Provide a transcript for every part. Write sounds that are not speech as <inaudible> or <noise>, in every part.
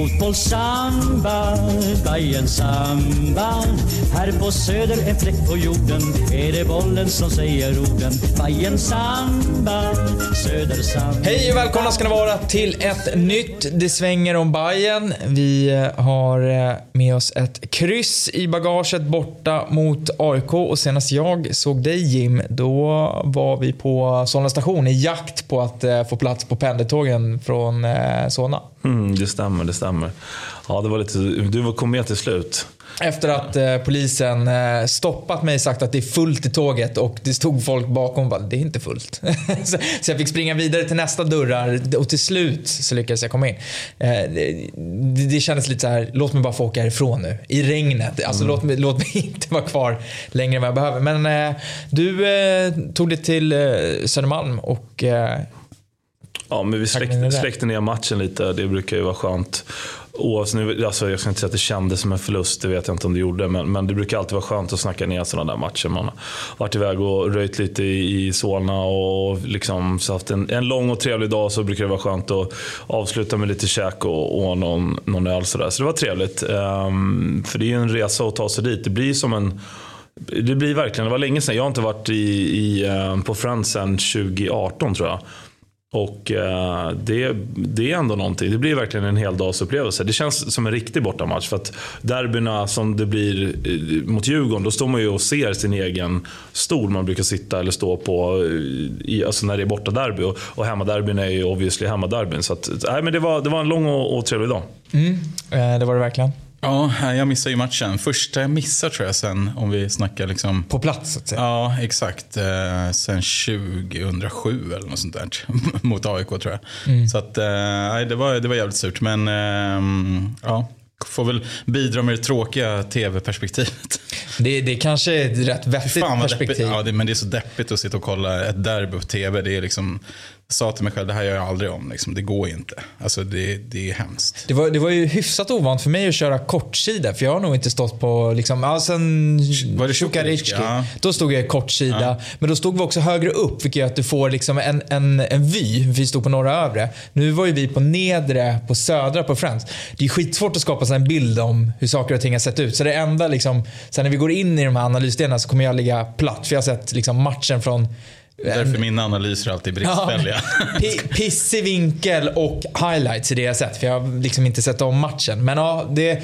Fotbollssamba, Bajen samba Här på söder en fläck på jorden Är det bollen som säger orden Bajen samba, söder samba Hej och välkomna ska ni vara till ett nytt Det svänger om Bayern. Vi eh, har eh, med oss ett kryss i bagaget borta mot AIK och senast jag såg dig Jim, då var vi på Solna station i jakt på att eh, få plats på pendeltågen från Solna. Mm, det stämmer, det stämmer. Ja, det var lite, du kom med till slut. Efter att eh, polisen eh, stoppat mig och sagt att det är fullt i tåget och det stod folk bakom och bara, det är inte fullt. <laughs> så, så, jag fick springa vidare till nästa dörrar och till slut så lyckades jag komma in. Eh, det, det kändes lite så här, låt mig bara få åka härifrån nu. I regnet. Alltså mm. låt, mig, låt mig <laughs> inte vara kvar längre än vad jag behöver. Men eh, du eh, tog dig till eh, Södermalm och Ja, men vi släckte, släckte ner matchen lite. Det brukar ju vara skönt. Nu, alltså, jag ska inte säga att det kändes som en förlust, det vet jag inte om det gjorde. Men, men det brukar alltid vara skönt att snacka ner sådana där matcher. Man har varit iväg och röjt lite i, i Solna och liksom, så haft en, en lång och trevlig dag. Så brukar det vara skönt att avsluta med lite käk och, och någon, någon öl. Sådär. Så det var trevligt. Um, för det är ju en resa att ta sig dit. Det blir som en det blir verkligen, det var länge sedan. Jag har inte varit i, i, uh, på Friends sedan 2018 tror jag. Och eh, det, det är ändå någonting. Det blir verkligen en heldagsupplevelse. Det känns som en riktig bortamatch. För att derbyna som det blir eh, mot Djurgården, då står man ju och ser sin egen stol man brukar sitta eller stå på eh, i, alltså när det är bortaderby. Och, och hemmaderbyn är ju obviously hemmaderbyn. Så att, nej, men det, var, det var en lång och, och trevlig dag. Mm, eh, det var det verkligen. Ja, jag missade ju matchen. Första jag missar tror jag sen, om vi snackar liksom... På plats så att säga? Ja, exakt. Eh, sen 2007 eller något sånt där. <laughs> mot AIK tror jag. Mm. Så att, eh, det, var, det var jävligt surt. Men eh, ja, får väl bidra med det tråkiga tv-perspektivet. Det, det kanske är ett rätt vettigt perspektiv. Ja, det, men det är så deppigt att sitta och kolla ett derby på tv. Det är liksom sa till mig själv, det här gör jag aldrig om. Liksom. Det går inte. Alltså, det, det är hemskt. Det var, det var ju hyfsat ovant för mig att köra kortsida. För jag har nog inte stått på, liksom, ja, sen var det Tjukaritski. Ja. Då stod jag kortsida. Ja. Men då stod vi också högre upp, vilket gör att du får liksom en, en, en vy. Vi stod på norra övre. Nu var ju vi på nedre, på södra, på Friends. Det är skitsvårt att skapa sig en bild om hur saker och ting har sett ut. Så det enda, liksom, sen när vi går in i de här analysdelarna så kommer jag ligga platt. För jag har sett liksom, matchen från Därför mina analyser alltid är bristfälliga. Ja, pissig vinkel och highlights är det jag sett. För jag har liksom inte sett om matchen. Men ja, det,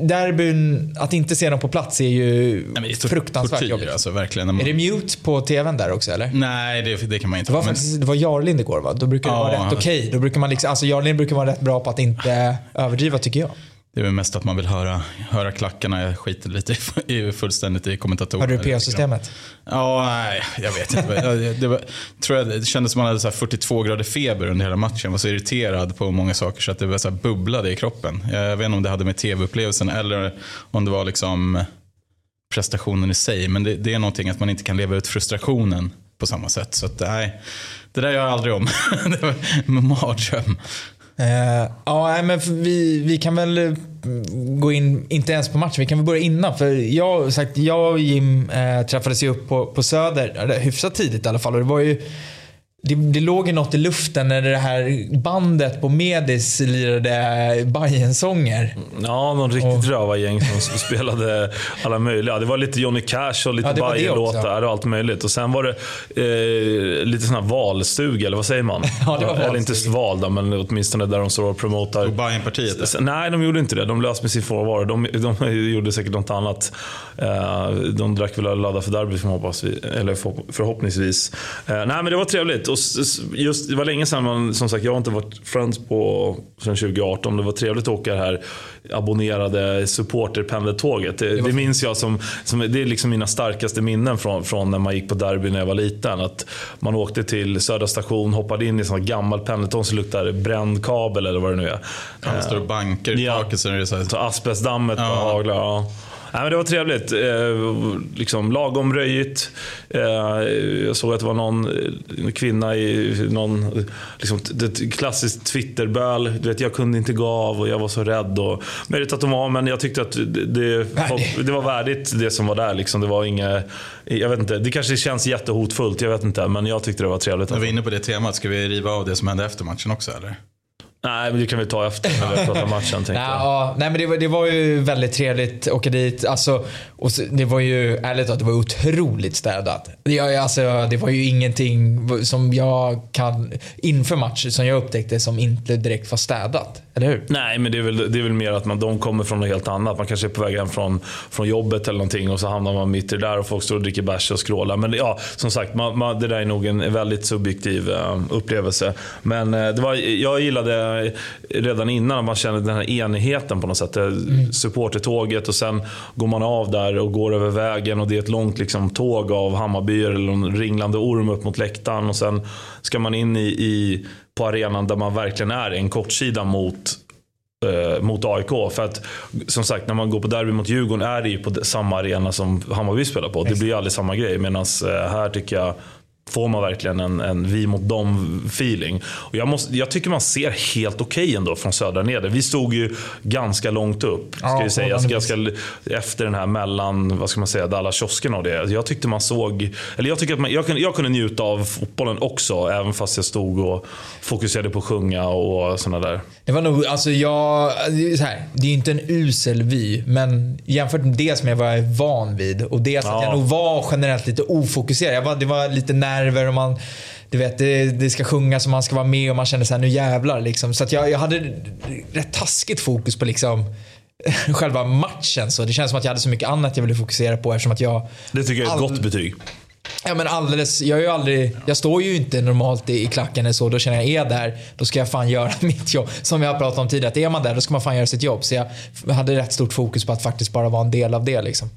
derbyn, att inte se dem på plats är ju Nej, det är fruktansvärt tortyr, jobbigt. Alltså, verkligen. Är det mute på tvn där också eller? Nej, det, det kan man inte. Det var, faktiskt, det var Jarlind igår va? Då brukar det ja, vara rätt okej. Okay. Då brukar man liksom, alltså Jarlind brukar vara rätt bra på att inte överdriva tycker jag. Det är väl mest att man vill höra, höra klackarna. Jag skiter lite i, <laughs> fullständigt i kommentatorer. Hörde du PA-systemet? Ja, nej, jag vet inte. Det, var, tror jag, det kändes som att man hade så 42 grader feber under hela matchen. Jag var så irriterad på många saker så att det var så bubblade i kroppen. Jag vet inte om det hade med tv-upplevelsen eller om det var liksom prestationen i sig. Men det, det är någonting att man inte kan leva ut frustrationen på samma sätt. Så att, nej, det där gör jag aldrig om. <laughs> det var en mardröm. Uh, ja, men vi, vi kan väl eh, gå in, inte ens på matchen, vi kan väl börja innan. För jag, sagt, jag och Jim äh, träffades ju upp på, på Söder, hyfsat tidigt i alla fall. Och det var ju det, det låg ju något i luften när det här bandet på Medis lirade Bajen-sånger. Ja, någon riktigt rövargäng som <laughs> spelade alla möjliga. Det var lite Johnny Cash och lite ja, Bajen-låtar och allt möjligt. Och sen var det eh, lite sån här valstuga, eller vad säger man? <laughs> Ja, det var eller inte val då, men åtminstone där de står och promotar. Tog Bajen-partiet? Nej, de gjorde inte det. De löste med sin frånvaro. De, de <laughs> gjorde säkert något annat. Eh, de drack väl ladda för derby förhoppningsvis. Eh, nej, men det var trevligt och just, det var länge sedan man, som sagt, jag har inte varit Friends på sedan 2018. Det var trevligt att åka det här abonnerade supporterpendeltåget. Det, det, det minns jag som, som, det är liksom mina starkaste minnen från, från när man gick på derby när jag var liten. Att man åkte till Södra station, hoppade in i en gammal pendeltåg som luktade bränd kabel eller vad det nu är. Ja, det står banker i taket. Så det så här... Asbestdammet ja. haglar. Ja. Nej, men det var trevligt. Eh, liksom, lagom röjigt. Eh, jag såg att det var någon eh, kvinna i någon liksom, klassiskt Twitterböl. Du vet, jag kunde inte gå av och jag var så rädd. Och, möjligt att de var, men jag tyckte att det, det var värdigt det som var där. Liksom. Det var inga, jag vet inte, det kanske känns jättehotfullt, jag vet inte. Men jag tyckte det var trevligt. När vi är inne på det temat, ska vi riva av det som hände efter matchen också eller? Nej, men det kan vi ta efter när vi pratar matchen. nej, ja, nej, men det var, det var ju väldigt trevligt att åka dit. Alltså, och så, det var ju, ärligt talat, det var otroligt städat. Det, alltså, det var ju ingenting som jag kan, inför matchen, som jag upptäckte som inte direkt var städat. Eller hur? Nej, men det är väl, det är väl mer att man, de kommer från något helt annat. Man kanske är på väg hem från, från jobbet eller någonting och så hamnar man mitt i det där och folk står och dricker bärs och skrålar. Men ja, som sagt, man, man, det där är nog en väldigt subjektiv uh, upplevelse. Men uh, det var, jag gillade redan innan att man kände den här enigheten på något sätt. Mm. Supportertåget och sen går man av där och går över vägen och det är ett långt liksom, tåg av Hammarbyar eller en ringlande orm upp mot läktaren och sen ska man in i, i på arenan där man verkligen är en kortsida mot eh, mot AIK. För att som sagt, när man går på derby mot Djurgården är det ju på samma arena som Hammarby spelar på. Det blir ju aldrig samma grej. Medan eh, här tycker jag får man verkligen en, en vi mot dem feeling. Och jag, måste, jag tycker man ser helt okej okay ändå från södra neder. Vi stod ju ganska långt upp, ska ja, säga. Ganska, efter den här mellan, vad ska man säga, alla kioskerna och det. Jag tyckte man såg, eller jag tycker att man, jag, kunde, jag kunde njuta av fotbollen också, även fast jag stod och fokuserade på att sjunga och sådana där. Det var nog, alltså jag, så här, det är ju inte en usel vy, men jämfört med det som jag var van vid och det ja. att jag nog var generellt lite ofokuserad. Jag var, det var lite nerver och man du vet, det, det ska sjungas och man ska vara med och man känner såhär, nu jävlar liksom. Så att jag, jag hade rätt taskigt fokus på liksom <laughs> själva matchen. Så det känns som att jag hade så mycket annat jag ville fokusera på eftersom att jag... Det tycker jag är ett all... gott betyg. Ja men alldeles, jag är ju aldrig, jag står ju inte normalt i, klacken eller så. Då känner jag, är där, då ska jag fan göra <laughs> mitt jobb. Som jag har pratat om tidigare, att är man där, då ska man fan göra sitt jobb. Så jag hade rätt stort fokus på att faktiskt bara vara en del av det. Liksom.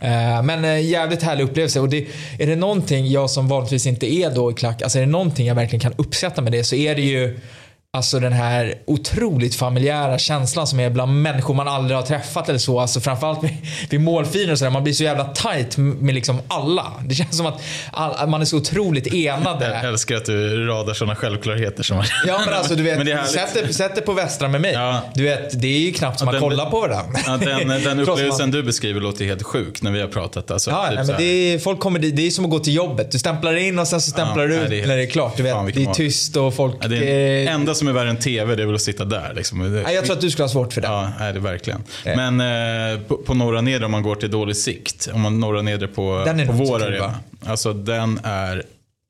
Eh, men eh, jävligt härlig upplevelse. Och det, är det någonting jag som vanligtvis inte är då i klack, alltså är det någonting jag verkligen kan uppsätta med det så är det ju Alltså den här otroligt familjära känslan som är bland människor man aldrig har träffat eller så. Alltså framförallt vid, vid målfiler och sådär. Man blir så jävla tight med liksom alla. Det känns som att all, man är så otroligt enade. Jag älskar att du radar sådana självklarheter som man... Ja men alltså du vet, sätt, sätt det på Västra med mig. Ja. Du vet, det är ju knappt som ja, man kollar på varandra. Ja, den, den <laughs> upplevelsen du beskriver låter helt sjuk när vi har pratat. Alltså, ja, typ nej, men det är, folk kommer dit, det är som att gå till jobbet. Du stämplar in och sen så stämplar du ut när det är klart. Du vet, det är tyst och folk... Ja, det är enda som är värre än TV, det är väl att sitta där. Liksom. Jag tror att du skulle ha svårt för det. Ja, är det verkligen. Ja. Men eh, på, på norra nedre, om man går till dålig sikt, om man norra nedre på, den är på vår arena. Alltså den är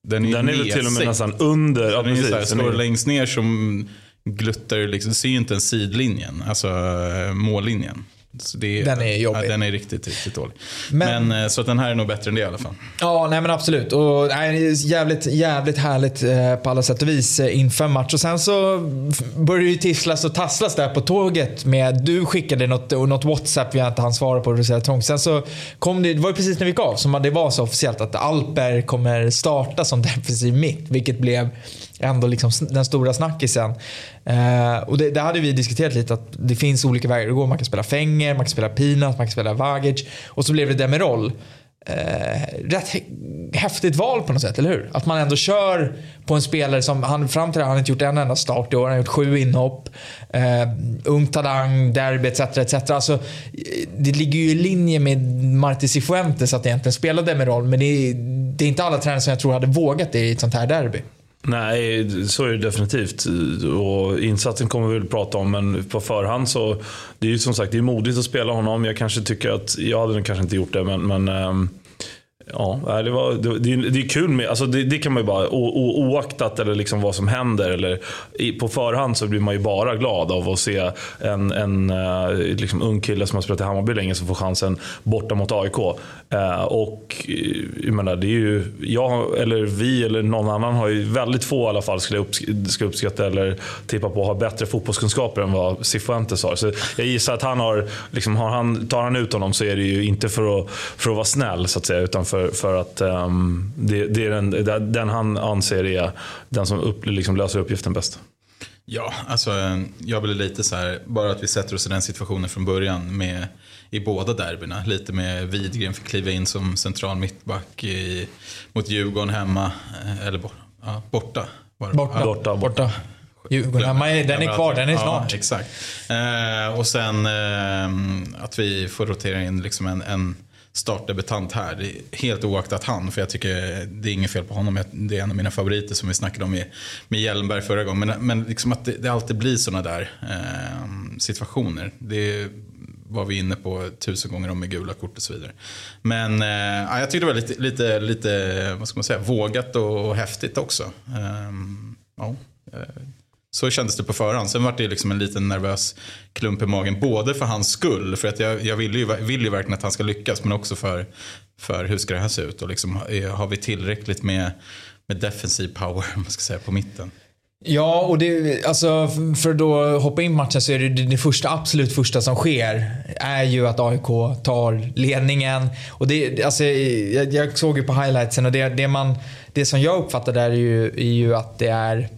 den är, den är väl till och med nästan under. Ja, den är så här, står längst ner som gluttar, liksom, du ser ju inte ens sidlinjen, alltså eh, mållinjen. Det, den är jobbig. Ja, den är riktigt, riktigt dålig. Men, men, eh, så att den här är nog bättre än det i alla fall. Ja, nej men absolut. Och, nej, jävligt, jävligt härligt eh, på alla sätt och vis eh, inför match. Och sen så började det tisslas och tasslas där på tåget med, du skickade något, något WhatsApp vi inte hann svara på, det trång. Sen så kom det, det var ju precis när vi gick av som det var så officiellt att Alper kommer starta som defensiv mitt. Vilket blev ändå liksom den stora snackisen. Eh, och det, det, hade vi diskuterat lite att det finns olika vägar att gå. Man kan spela Fenger, man kan spela Peanut, man kan spela Vagic. Och så blev det Demirol. Eh, rätt häftigt val på något sätt, eller hur? Att man ändå kör på en spelare som, han, fram till det har han inte gjort en enda start i år. Han har gjort sju inhopp. Eh, ung talang, derby etc. etc. Alltså, det ligger ju i linje med Marti Cifuentes att egentligen spela Demirol. Men det är, det är inte alla tränare som jag tror hade vågat det i ett sånt här derby. Nej, så är det definitivt. Och insatsen kommer vi väl prata om, men på förhand så... Det är ju som sagt det är modigt att spela honom. Jag kanske tycker att... Jag hade kanske inte gjort det, men... men ehm, Ja, det, var, det, det, är kul med, alltså det, det kan man ju bara, o, o, oaktat eller liksom vad som händer, eller i, på förhand så blir man ju bara glad av att se en, en eh, liksom ung kille som har spelat i Hammarby länge som får chansen borta mot AIK. Eh, och eh, jag menar, det är ju, jag eller vi eller någon annan har ju väldigt få i alla fall skulle, upp, skulle uppskatta eller tippa på har bättre fotbollskunskaper än vad Cifuentes har. Så jag gissar att han har, liksom, har han, tar han ut honom så är det ju inte för att, för att vara snäll så att säga, utan för, för att um, det, det, är den, den han anser är den som upp, liksom löser uppgiften bäst. Ja, alltså jag blir lite så här, bara att vi sätter oss i den situationen från början med i båda derbyna. Lite med Widgren fick kliva in som central mittback i, mot Djurgården hemma, eh, eller ja, borta. Borta, ja, borta. borta. Djurgården hemma, den är kvar, den är snart. Ja, exakt. Eh, och sen eh, att vi får rotera in liksom en, en startdebutant här. Helt oaktat han, för jag tycker det är inget fel på honom. Det är en av mina favoriter som vi snackade om med, med Hjelmberg förra gången. Men, men liksom att det, det alltid blir sådana där eh, situationer. Det var vi inne på tusen gånger om med gula kort och så vidare. Men eh, jag tyckte det var lite, lite, lite vad ska man säga, vågat och, och häftigt också. Eh, ja, eh, så kändes det på förhand. Sen var det liksom en liten nervös klump i magen. Både för hans skull, för att jag, jag vill, ju, vill ju verkligen att han ska lyckas. Men också för, för hur ska det här se ut? Och liksom, har vi tillräckligt med, med defensiv power <laughs> man ska säga, på mitten? Ja, och det, alltså, för att då hoppa in matchen så är det, det första, absolut första som sker är ju att AIK tar ledningen. Och det, alltså, jag, jag såg ju på highlightsen och det, det, man, det som jag uppfattar där är ju, är ju att det är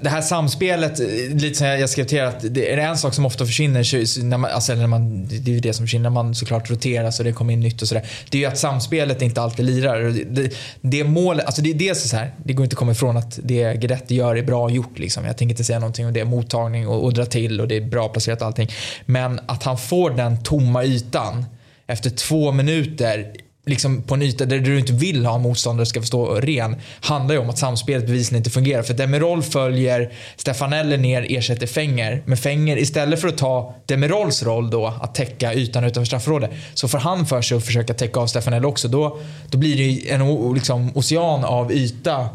det här samspelet, lite som jag skrev till er, att det är en sak som ofta försvinner, när man, alltså när man, det är ju det som försvinner när man såklart roteras och det kommer in nytt och sådär. Det är ju att samspelet inte alltid lirar. Det, det målet, alltså det är dels så här, det går inte att komma ifrån att det Guidetti gör är bra gjort. Liksom. Jag tänker inte säga någonting om det, mottagning och, och dra till och det är bra placerat allting. Men att han får den tomma ytan efter två minuter liksom på en yta där du inte vill ha motståndare ska förstå stå ren handlar ju om att samspelet bevisligen inte fungerar. För Demirol följer Stefanelli ner, ersätter Fenger. Men Fenger istället för att ta Demirols roll då att täcka ytan utanför straffområdet så får han för sig att försöka täcka av Stefanelli också. Då, då blir det en liksom, ocean av yta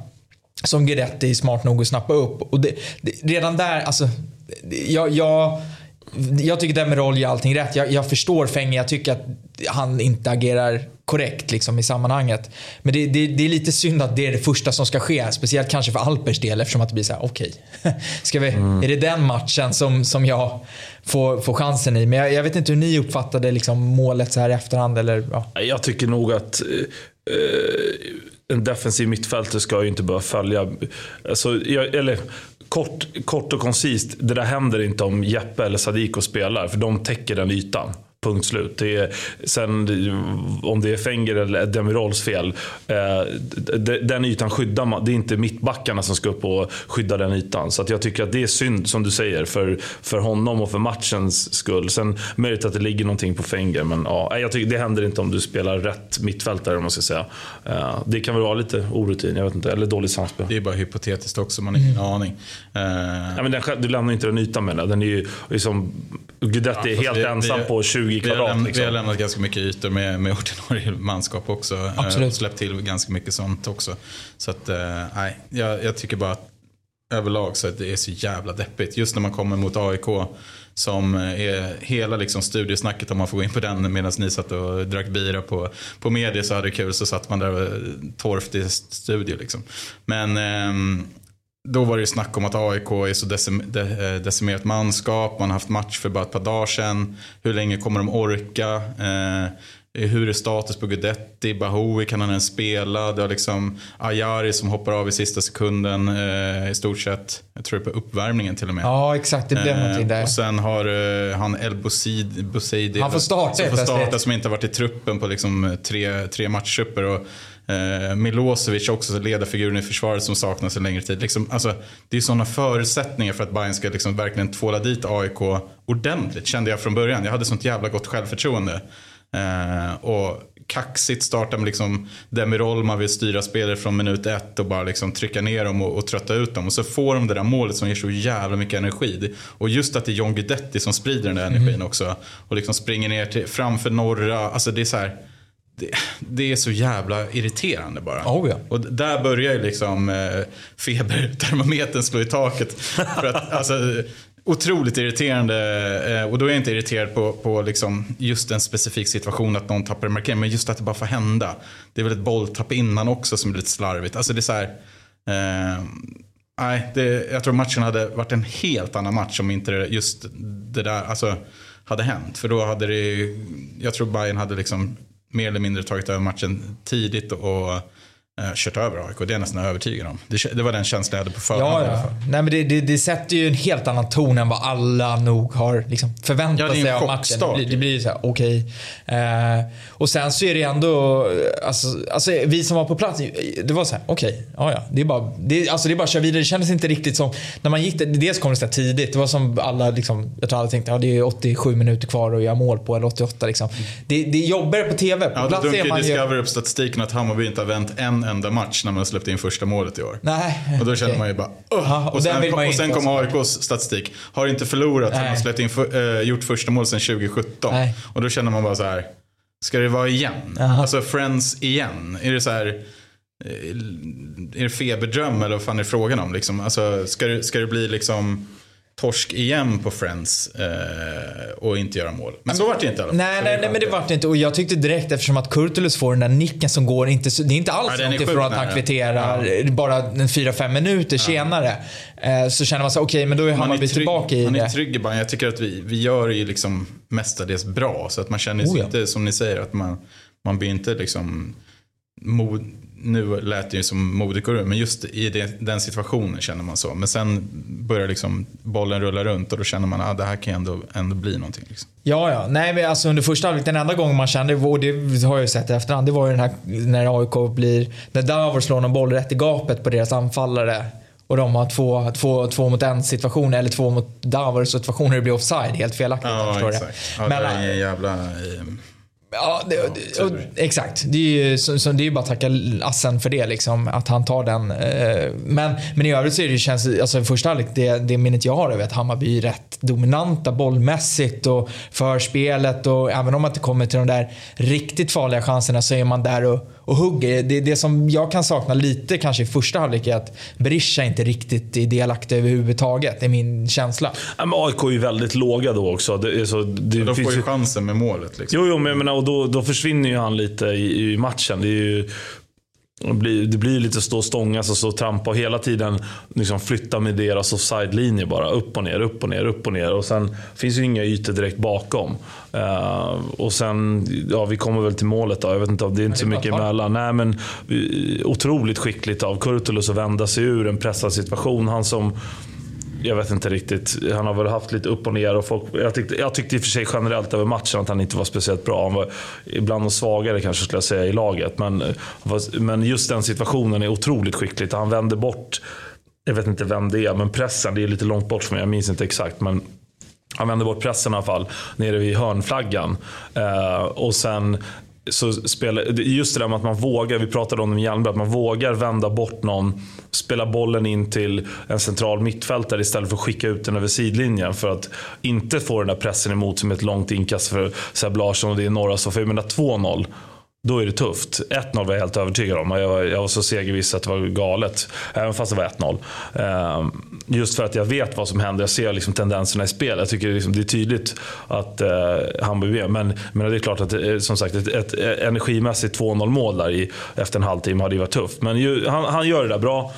som Guidetti är smart nog att snappa upp. Och det, det, redan där, alltså, jag, jag jag tycker Demirol gör allting rätt. Jag, jag förstår Fenger. Jag tycker att han inte agerar korrekt liksom, i sammanhanget. Men det, det, det, är lite synd att det är det första som ska ske. Speciellt kanske för Alpers del eftersom att det blir så här, okej. <laughs> Okay. mm. Är det den matchen som, som jag får, får chansen i? Men jag, jag vet inte hur ni uppfattade liksom, målet så här i efterhand. Eller, ja. Jag tycker nog att eh, en defensiv mittfältare ska ju inte behöva följa. Alltså, jag, eller, kort, kort och koncist, det där händer inte om Jeppe eller Sadiko spelar. För de täcker den ytan. Punkt slut. Det är, sen om det är Fenger eller Demirols fel. Eh, den ytan skyddar man. Det är inte mittbackarna som ska upp och skydda den ytan. Så jag tycker att det är synd, som du säger, för, för honom och för matchens skull. Sen möjligt att det ligger någonting på Fenger. Men ja, jag tycker det händer inte om du spelar rätt mittfältare, om man ska säga. Eh, det kan väl vara lite orutin, jag vet inte. Eller dåligt samspel. Det är bara hypotetiskt också, man har ingen mm. aning. Eh. Ja, men den, du lämnar inte den ytan med den. Den är ju liksom, Guidetti är helt vi, ensam vi, på 20 20 kvadrat. Vi har, lämnat, liksom. vi har lämnat ganska mycket ytor med, med ordinarie <laughs> manskap också. Eh, Absolut. Och släppt till ganska mycket sånt också. Så att, eh, nej, jag, jag tycker bara att överlag så att det är så jävla deppigt. Just när man kommer mot AIK som är hela liksom studiesnacket om man får gå in på den medan ni satt och drack bira på, på media så hade det kul så satt man där och torftig studio liksom. Men eh, då var det snack om att AIK är så decim de, eh, decimerat manskap. Man har haft match för bara ett par dagar sedan. Hur länge kommer de orka? Eh, hur är status på Gudetti? Bahoui, kan han ens spela? Det har liksom Ayari som hoppar av i sista sekunden eh, i stort sett. Jag tror det är på uppvärmningen till och med. Ja, exakt. Det blev eh, någonting där. Och sen har eh, han El Bouzidi. Han får starta Som får starta som inte har varit i truppen på liksom tre, tre matcher. Och Eh, Milosevic också ledarfiguren i försvaret som saknas en längre tid. Liksom, alltså, det är sådana förutsättningar för att Bayern ska liksom verkligen tvåla dit AIK ordentligt kände jag från början. Jag hade sånt jävla gott självförtroende. Eh, och kaxigt starta med liksom Demirol, man vill styra spelare från minut ett och bara liksom trycka ner dem och, och trötta ut dem. Och så får de det där målet som ger så jävla mycket energi. Och just att det är John Guidetti som sprider den där energin mm. också. Och liksom springer ner till, framför norra, alltså det är så här det, det, är så jävla irriterande bara. Oh ja. Och där börjar ju liksom eh, febertermometern slå i taket. <laughs> För att, alltså, otroligt irriterande. Eh, och då är jag inte irriterad på, på liksom just en specifik situation att någon tappar markering. Men just att det bara får hända. Det är väl ett bolltapp innan också som är lite slarvigt. Alltså det är så här, eh, nej, det, jag tror matchen hade varit en helt annan match om inte just det där alltså, hade hänt. För då hade det, jag tror Bayern hade liksom mer eller mindre tagit över matchen tidigt och kört över AIK. Det är jag nästan övertygad om. Det, det var den känslan jag hade på förhand. Ja, ja. Nej, men det, det, det, sätter ju en helt annan ton än vad alla nog har liksom förväntat sig av matchen. Det blir, det blir så här, okej. Okay. Eh, och sen så är det ändå, alltså, alltså vi som var på plats, det var så här, okej, okay, ja ja. Det är bara, det, alltså, det är bara att köra vidare. Det kändes inte riktigt som, när man gick, dels kom det så tidigt. Det var som alla, liksom, jag tror alla tänkte, ja det är 87 minuter kvar att göra mål på, eller 88 liksom. Det, det är jobbigare på TV. På ja, plats är man Discovery upp statistiken att Hammarby inte har vänt en enda match när man har släppt in första målet i år. Nej. Och då känner man ju bara ja, och, och, sen, och sen kom AIKs statistik. Har inte förlorat sen man släppt in för, äh, gjort första mål sedan 2017. Nej. Och då känner man bara så här. Ska det vara igen? Aha. Alltså Friends igen? Är det så här. Eh, är det feberdröm eller vad fan är frågan om? Liksom? Alltså, ska, det, ska det bli liksom torsk igen på Friends eh, och inte göra mål. Men så vart det inte. Alla. Nej, nej, nej, men det vart inte. Och jag tyckte direkt eftersom att Kurtulus får den där nicken som går inte Det är inte alls ja, långt ifrån att han kvitterar ja. bara en 4-5 minuter ja. senare. Eh, så känner man sig okej, okay, men då är Hammarby tillbaka i det. Man är trygg i bara. Jag tycker att vi, vi gör ju liksom mestadels bra. Så att man känner sig oh, inte, som ni säger, att man, man blir inte liksom mod, nu lät det ju som modigt men just i det, den situationen känner man så. Men sen börjar liksom bollen rulla runt och då känner man att ah, det här kan ändå, ändå bli någonting. Liksom. Ja, ja. Nej, men alltså under första halvlek, den enda gången man kände, och det har jag ju sett i efterhand, det var ju den här när AIK blir, när Davor slår någon boll rätt i gapet på deras anfallare. Och de har två, två, två mot en situationer, eller två mot Davor situationer det blir offside. Helt felaktigt. Ja, exakt. Ja, men, det är ingen jävla... Ja, det, och, exakt. Det är ju så, så det är bara att tacka Assen för det. Liksom, att han tar den. Eh, men, men i övrigt så är det, känns alltså första halvlek, det, det minnet jag har är att Hammarby är rätt dominanta bollmässigt och förspelet och även om man inte kommer till de där riktigt farliga chanserna så är man där och och hugger. Det, det som jag kan sakna lite kanske i första halvlek är att Berisha inte riktigt är delaktig överhuvudtaget. Det är min känsla. Ja, men AIK är ju väldigt låga då också. Det så, det ja, de får ju chansen med målet. Liksom. Jo, jo men, men och då, då försvinner ju han lite i, i matchen. Det är ju det blir, det blir lite stå och stångas och stå och trampa och hela tiden liksom flytta med deras offside-linje bara. Upp och ner, upp och ner, upp och ner. Och sen finns ju inga ytor direkt bakom. Uh, och sen, ja vi kommer väl till målet då. Jag vet inte, det är inte så mycket emellan. Nej men otroligt skickligt av Kurtulus att vända sig ur en pressad situation. Han som jag vet inte riktigt. Han har väl haft lite upp och ner. Och folk, jag, tyckte, jag tyckte i och för sig generellt över matchen att han inte var speciellt bra. Han var ibland de svagare kanske skulle jag säga i laget. Men, men just den situationen är otroligt skickligt. Han vänder bort, jag vet inte vem det är, men pressen. Det är lite långt bort för mig, jag minns inte exakt. Men han vänder bort pressen i alla fall, nere vid hörnflaggan. Eh, och sen så spelar, just det där med att man vågar, vi pratade om det med Hjelmberg, att man vågar vända bort någon, spela bollen in till en central mittfältare istället för att skicka ut den över sidlinjen. För att inte få den där pressen emot som ett långt inkast för Seb Larsson och det är några som får... jag menar 2-0 då är det tufft. 1-0 var jag helt övertygad om. Jag var, jag var så segerviss att det var galet. Även fast det var 1-0. Ehm, just för att jag vet vad som händer. Jag ser liksom tendenserna i spel. Jag tycker liksom det är tydligt att eh, Hammarby är. Men, men det är klart att eh, som sagt ett, ett, ett energimässigt 2-0 mål där i, efter en halvtimme hade ju varit tufft. Men ju, han, han gör det där bra.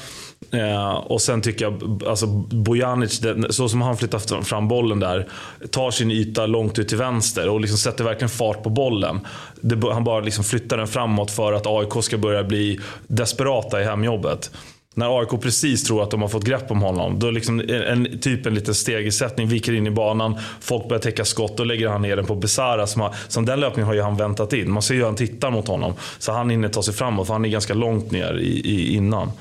Eh, och sen tycker jag, alltså Bojanic, så som han flyttar fram bollen där, tar sin yta långt ut till vänster och liksom sätter verkligen fart på bollen. Det, han bara liksom flyttar den framåt för att AIK ska börja bli desperata i hemjobbet. När AIK precis tror att de har fått grepp om honom, då liksom en, typ en liten stegersättning, viker in i banan, folk börjar täcka skott, då lägger han ner den på Besara. Som, har, som den löpningen har ju han väntat in. Man ser ju hur han tittar mot honom. Så han hinner ta sig framåt, för han är ganska långt ner i, i innan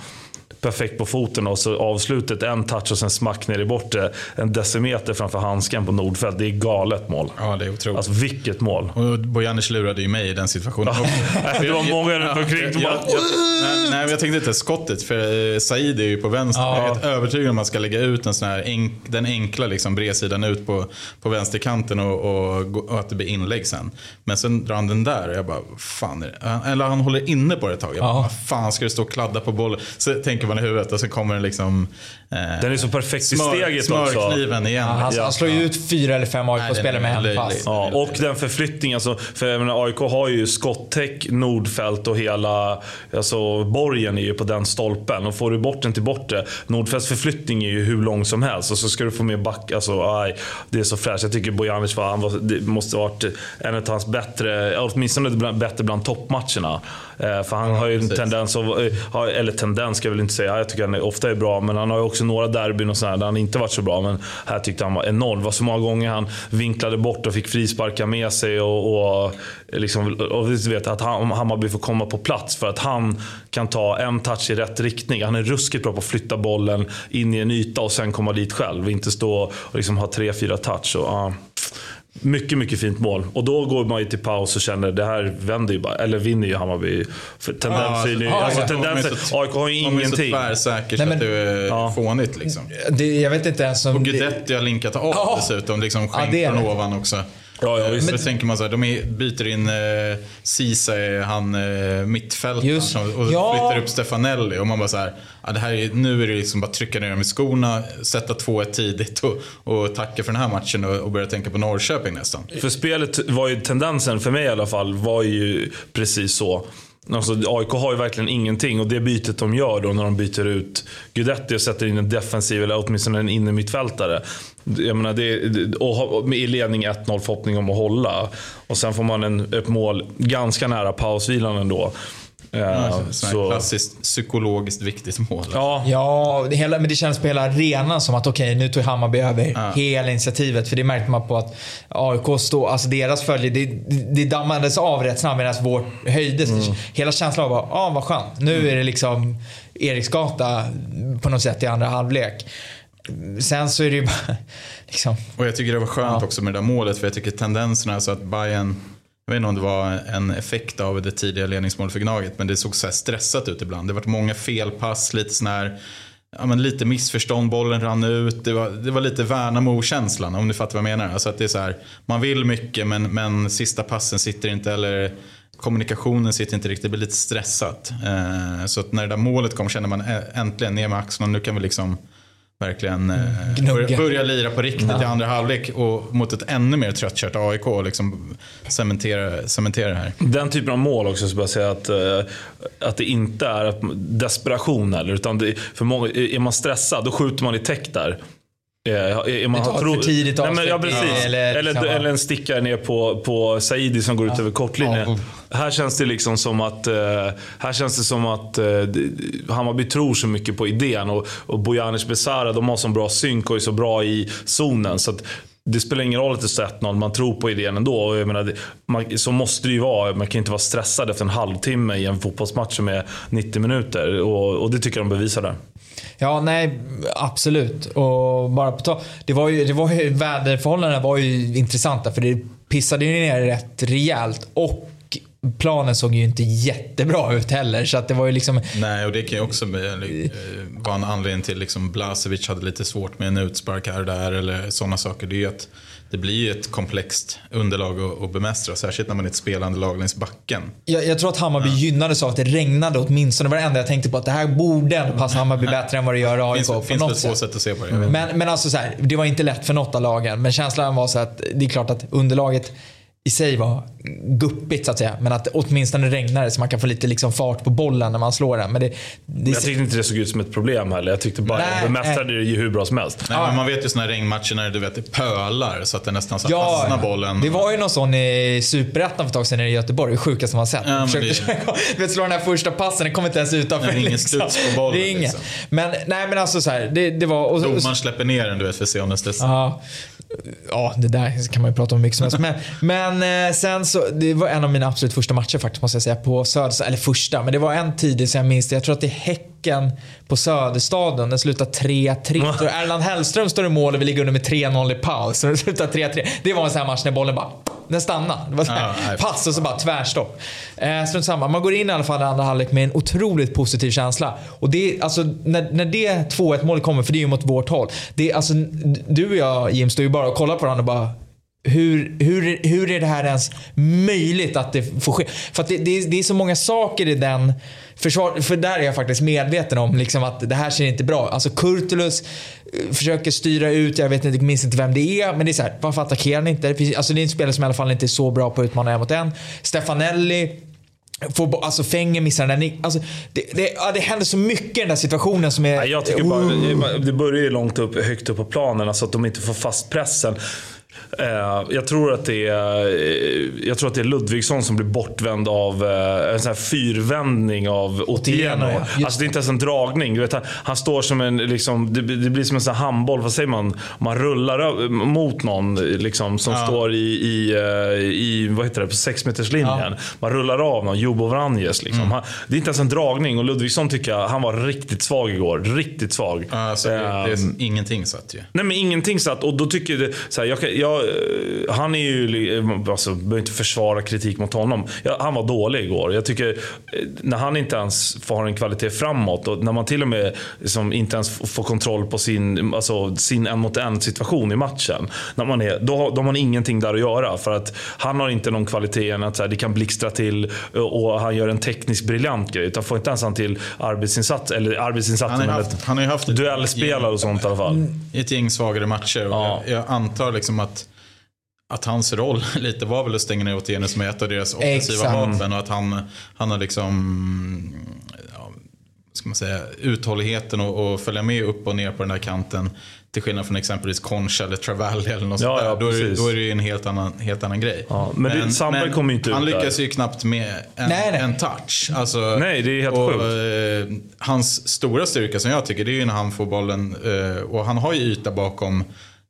perfekt på foten och så avslutet en touch och sen smack ner i bortre. En decimeter framför handsken på Nordfeldt. Det är galet mål. Ja, det är otroligt. Alltså vilket mål. Och Bojanic lurade ju mig i den situationen. <laughs> det var många runt omkring. Ja, jag, nej, nej, jag tänkte inte skottet. För eh, Said är ju på vänster. Ja. Jag är helt övertygad om att man ska lägga ut en sån här enk, den enkla liksom, bredsidan ut på, på vänsterkanten och, och, och, att det blir inlägg sen. Men sen drar han den där och jag bara, fan. Eller han håller inne på det ett tag. Jag bara, ja. fan ska du stå och kladda på bollen? Så tänker man i huvudet och så kommer det liksom den är så perfekt i steget smör, också. Smörkniven igen. Ja, han, ja. han, slår ju ut fyra eller fem AIK-spelare med handpass. Ja, och den förflyttningen. Alltså, för jag menar, AIK har ju skottäck, Nordfält och hela alltså, borgen är ju på den stolpen. Och får du bort den till bortre. Nordfälts förflyttning är ju hur lång som helst. Och så ska du få med back. Alltså, aj, det är så fräscht. Jag tycker Bojanic var, han var, det måste ha varit en av hans bättre, åtminstone bättre bland toppmatcherna. Eh, för han ja, har ju en tendens, att, eh, eller tendens ska jag väl inte säga, jag tycker han ofta är bra. Men han har ju också också några derbyn och sådär där han inte varit så bra. Men här tyckte han var enorm. Det var så många gånger han vinklade bort och fick frisparkar med sig. Och, och, liksom, och vet, att Hammarby får komma på plats för att han kan ta en touch i rätt riktning. Han är ruskigt bra på att flytta bollen in i en yta och sen komma dit själv. Inte stå och liksom ha tre, fyra touch. Och, uh. Mycket, mycket fint mål. Och då går man ju till paus och känner det här vänder ju bara. Eller vinner ju Hammarby. För tendenser, ja, alltså, alltså, tendenser, AIK har ju ingenting. De är så tvärsäkert så att det är ja. fånigt liksom. Det, jag vet inte ens om... Och Guidetti har linkat av ja. dessutom. Liksom skänkt ja, från ovan också. Ja, ja, visst. Men, tänker man så här, de byter in eh, Ceesay, han eh, mittfältaren, och ja. flyttar upp Stefanelli. Och man bara så här, ja, det här är, nu är det liksom bara trycka ner dem i skorna, sätta 2-1 tidigt och, och tacka för den här matchen och, och börja tänka på Norrköping nästan. För spelet var ju tendensen, för mig i alla fall, var ju precis så. Alltså, AIK har ju verkligen ingenting och det bytet de gör då när de byter ut Guidetti och sätter in en defensiv, eller åtminstone en innermittfältare. Jag menar, det, och i ledning 1-0 förhoppning om att hålla. Och sen får man en, ett mål ganska nära pausvilan ändå. Ja, så. Klassiskt psykologiskt viktigt mål. Ja, ja det hela, men det känns på hela arenan som att okej, okay, nu tog Hammarby över ja. hela initiativet. För det märkte man på att AIK stod, alltså deras följe, det, det dammades av rätt snabbt medan vårt höjdes. Mm. Hela känslan var, ja ah, vad skönt. Nu mm. är det liksom Eriksgata på något sätt i andra halvlek. Sen så är det ju bara <laughs> liksom. Och jag tycker det var skönt ja. också med det där målet för jag tycker tendenserna så att Bayern jag vet inte om det var en effekt av det tidiga ledningsmålet för Gnaget, men det såg så stressat ut ibland. Det var många felpass, lite sån här, ja, men lite missförstånd, bollen rann ut. Det var, det var lite Värnamo-känslan, om ni fattar vad jag menar. Alltså att det är så här, man vill mycket, men, men sista passen sitter inte, eller kommunikationen sitter inte riktigt, det blir lite stressat. Eh, så att när det där målet kom kände man äntligen ner med axlarna, nu kan vi liksom verkligen eh, börja, lira på riktigt ja. i andra halvlek och mot ett ännu mer tröttkört AIK och liksom cementera, cementera det här. Den typen av mål också, så jag säga att, eh, att det inte är desperation heller. Utan det, för många, är man stressad, då skjuter man i täck där. Eh, är man, har för tidigt men, ja. Eller, eller, liksom, eller, en stickare ner på, på Saidi som går ut över kortlinjen. Ja. Här känns det liksom som att, eh, här känns det som att eh, Hammarby tror så mycket på idén. Och, och Bojanic Besara, de har så bra synk och är så bra i zonen. Så att, det spelar ingen roll att det står 1-0, man tror på idén ändå. Och jag menar, man, så måste det ju vara. Man kan inte vara stressad efter en halvtimme i en fotbollsmatch som är 90 minuter. Och, och det tycker jag de bevisar där. Ja, nej, absolut. Och bara på tal. det var ju, det var ju, väderförhållandena var ju intressanta för det pissade ju ner rätt rejält. Och planen såg ju inte jättebra ut heller. Så att det var ju liksom... Nej, och det kan ju också eh, vara en anledning till liksom Blasevic hade lite svårt med en utspark här och där eller sådana saker. Det är ju att det blir ju ett komplext underlag att, bemästra, särskilt när man är ett spelande lag längs backen. Jag, jag tror att Hammarby ja. gynnades av att det regnade åtminstone. Det var det enda jag tänkte på, att det här borde passa Hammarby bättre än vad det gör AIK. Det finns, väl två sätt att se på det. Men, men alltså så här, det var inte lätt för något av lagen. Men känslan var så att det är klart att underlaget i sig var guppigt så att säga. Men att åtminstone regnar det så man kan få lite liksom fart på bollen när man slår den. Men det, det jag tyckte inte det såg ut som ett problem heller. Jag tyckte bara att bemästrade det ju hur bra som helst. Nej, men man vet ju sådana regnmatcher när du vet, det pölar så att det nästan så ja, fastnar bollen. Det var ju någon sån i Superettan för ett tag sedan i Göteborg. Det sjukaste man sett. Ja, försökte det... <laughs> vet, slå den här första passen, den kom inte ens utanför. Nej, ingen liksom. studs på bollen. Det är ingen. Liksom. Men, nej, men alltså så här, det, det var... Och, Domaren släpper ner den du vet för att se om den studsar. Ja, det där kan man ju prata om mycket som helst. Men, men eh, sen så, det var en av mina absolut första matcher faktiskt måste jag säga på Söder. Eller första, men det var en tidig så jag minns det. Jag tror att det är Häcken på Söderstaden. Den slutar 3-3. Erland Hellström står i mål och vi ligger under med 3-0 i paus. Så det slutar 3-3. Det var en sån här match när bollen bara den stannade. Det var så här, ja, pass och så bara tvärstopp. Eh, strunt samma. Man går in i alla fall i andra halvlek med en otroligt positiv känsla. Och det, alltså, när, när det 2-1 målet kommer, för det är ju mot vårt håll. Det, alltså, du och jag Jim står ju bara och kollar på varandra och bara hur, hur, hur är det här ens möjligt att det får ske? För det, det, är, det är så många saker i den försvar, för där är jag faktiskt medveten om liksom att det här ser inte bra Alltså Kurtulus eh, försöker styra ut, jag vet inte, minns inte vem det är. Men det är så här, varför attackerar han inte? Det, finns, alltså det är en spelare som i alla fall inte är så bra på att utmana en mot en. Stefanelli Får, alltså Fenger missar den där alltså, det, det, ja, det händer så mycket i den där situationen som är... Jag tycker bara, det börjar ju långt upp, högt upp på planen, alltså att de inte får fast pressen. Eh, jag, tror att det är, eh, jag tror att det är Ludvigsson som blir bortvänd av eh, en sån här fyrvändning av Otieno. Alltså det är inte ens en dragning. Du vet, han, står som en, liksom, det, blir som en sån handboll, vad säger man? Man rullar mot någon liksom, som ja. står i, i, i, vad heter det, på sexmeterslinjen. Ja. Man rullar av någon, Jobo Vranjes. Liksom. Mm. det är inte ens en dragning och Ludvigsson tycker jag, han var riktigt svag igår. Riktigt svag. Alltså, det, det är ingenting satt ju. Nej men ingenting satt och då tycker jag, så här, jag, jag Eh, han är ju, alltså, behöver inte försvara kritik mot honom. Ja, han var dålig igår. Jag tycker, eh, när han inte ens får ha en kvalitet framåt och när man till och med liksom, inte ens får kontroll på sin, alltså, sin en mot en situation i matchen. När man är, då, har, då har man ingenting där att göra. För att han har inte någon kvalitet än att så här, det kan blixtra till och han gör en tekniskt briljant grej. Utan får inte ens han till arbetsinsats, eller arbetsinsats, han, har haft, han har ju haft duellspelare och sånt i alla fall. Ett gäng svagare matcher. Ja. Jag, jag antar liksom att att hans roll <laughs> lite var väl att stänga ner Otieno som är ett av deras offensiva vapen. Och att han, han har liksom ja, ska man säga, uthålligheten och, och följa med upp och ner på den här kanten. Till skillnad från exempelvis Concha eller Travalli eller något ja, sånt ja, då, är, då är det ju en helt annan, helt annan grej. Ja, men men, Sandberg kommer inte Han lyckas ju knappt med en, nej, nej. en touch. Alltså, nej, det är helt och, sjukt. Eh, hans stora styrka som jag tycker, det är ju när han får bollen. Eh, och han har ju yta bakom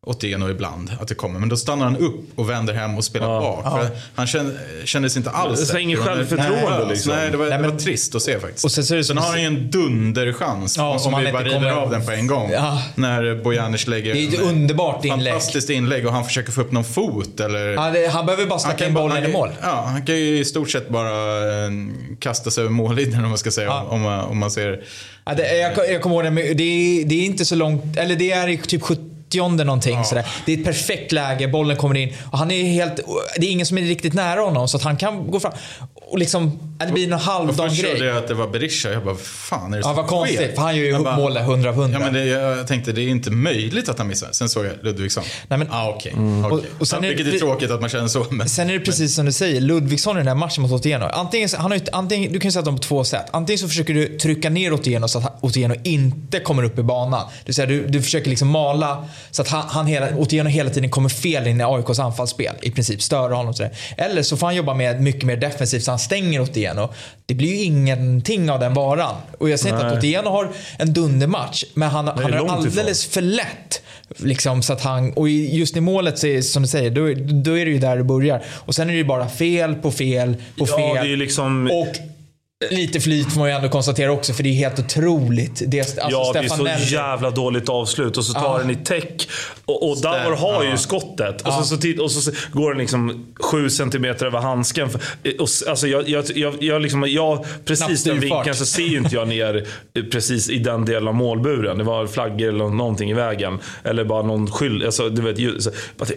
Otieno ibland att det kommer. Men då stannar han upp och vänder hem och spelar ja. bak. Ja. Han kände, kändes inte alls Det inget självförtroende nej, liksom. Nej, det var, nej, men, det var trist att se faktiskt. Och sen, så är det sen har han ju en dunderchans. Ja, om vi bara river av den på en gång. Ja. När Bojanic lägger Det är ett underbart inlägg. Fantastiskt inlägg och han försöker få upp någon fot. Eller... Det, han behöver bara snacka in bollen i mål. Ja, han kan ju i stort sett bara eh, kasta sig över mållinjen om man ska säga. Om, man, om man ser... Ja, det, jag, jag kommer ihåg det, det är, det är inte så långt, eller det är typ 70 åttionde någonting. Ja. Sådär. Det är ett perfekt läge, bollen kommer in och han är helt, det är ingen som är riktigt nära honom så att han kan gå fram. Och liksom, det blir någon halvdan grej. Först trodde jag att det var Berisha. Jag bara, fan är det Ja, vad konstigt. För han gör ju målet 100 av 100. Ja, men det, jag tänkte, det är inte möjligt att han missar. Sen såg jag Ludvigsson. Nej, men, ah, okej. Okay. Mm. okay. Och, och sen ja, vilket är, det, är tråkigt att man känner så. Men, sen är det precis men. som du säger. Ludvigsson i den här matchen mot Otieno. Antingen, han har ju, antingen, du kan sätta dem på två sätt. Antingen så försöker du trycka ner Otieno så att Otieno inte kommer upp i banan. Det vill säga, du, du försöker liksom mala så att han, han hela, Otieno hela tiden kommer fel in i AIKs anfallsspel. I princip störa honom. Sådär. Eller så får han jobba med mycket mer defensivt så han stänger Otieno Otieno. Det blir ju ingenting av den varan. Och jag säger inte att Otieno har en dundermatch, men han, han har alldeles ifrån. för lätt. Liksom, så att han, och just i målet, så är, som du säger, då, då är det ju där det börjar. Och sen är det ju bara fel på fel på ja, fel. Det är liksom... Och Lite flyt får man ju ändå konstatera också för det är helt otroligt. Det, alltså ja, Stefan det är så jävla dåligt avslut och så tar ah. den i täck. Och, och Davor har ju skottet. Och, så, så, och så går den liksom sju centimeter över handsken. Och, alltså jag, jag, jag, jag, liksom, jag precis den vinkeln så ser ju inte jag ner precis i den delen av målburen. Det var flaggor eller någonting i vägen. Eller bara någon skyld. Alltså, du vet, så,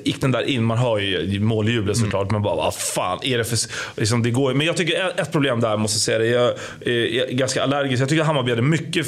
gick den där in, man hör ju måljublet såklart. Mm. Men bara, vad fan är det för... Liksom, det går, men jag tycker ett problem där, måste jag säga det jag är ganska allergisk. Jag tycker att Hammarby hade mycket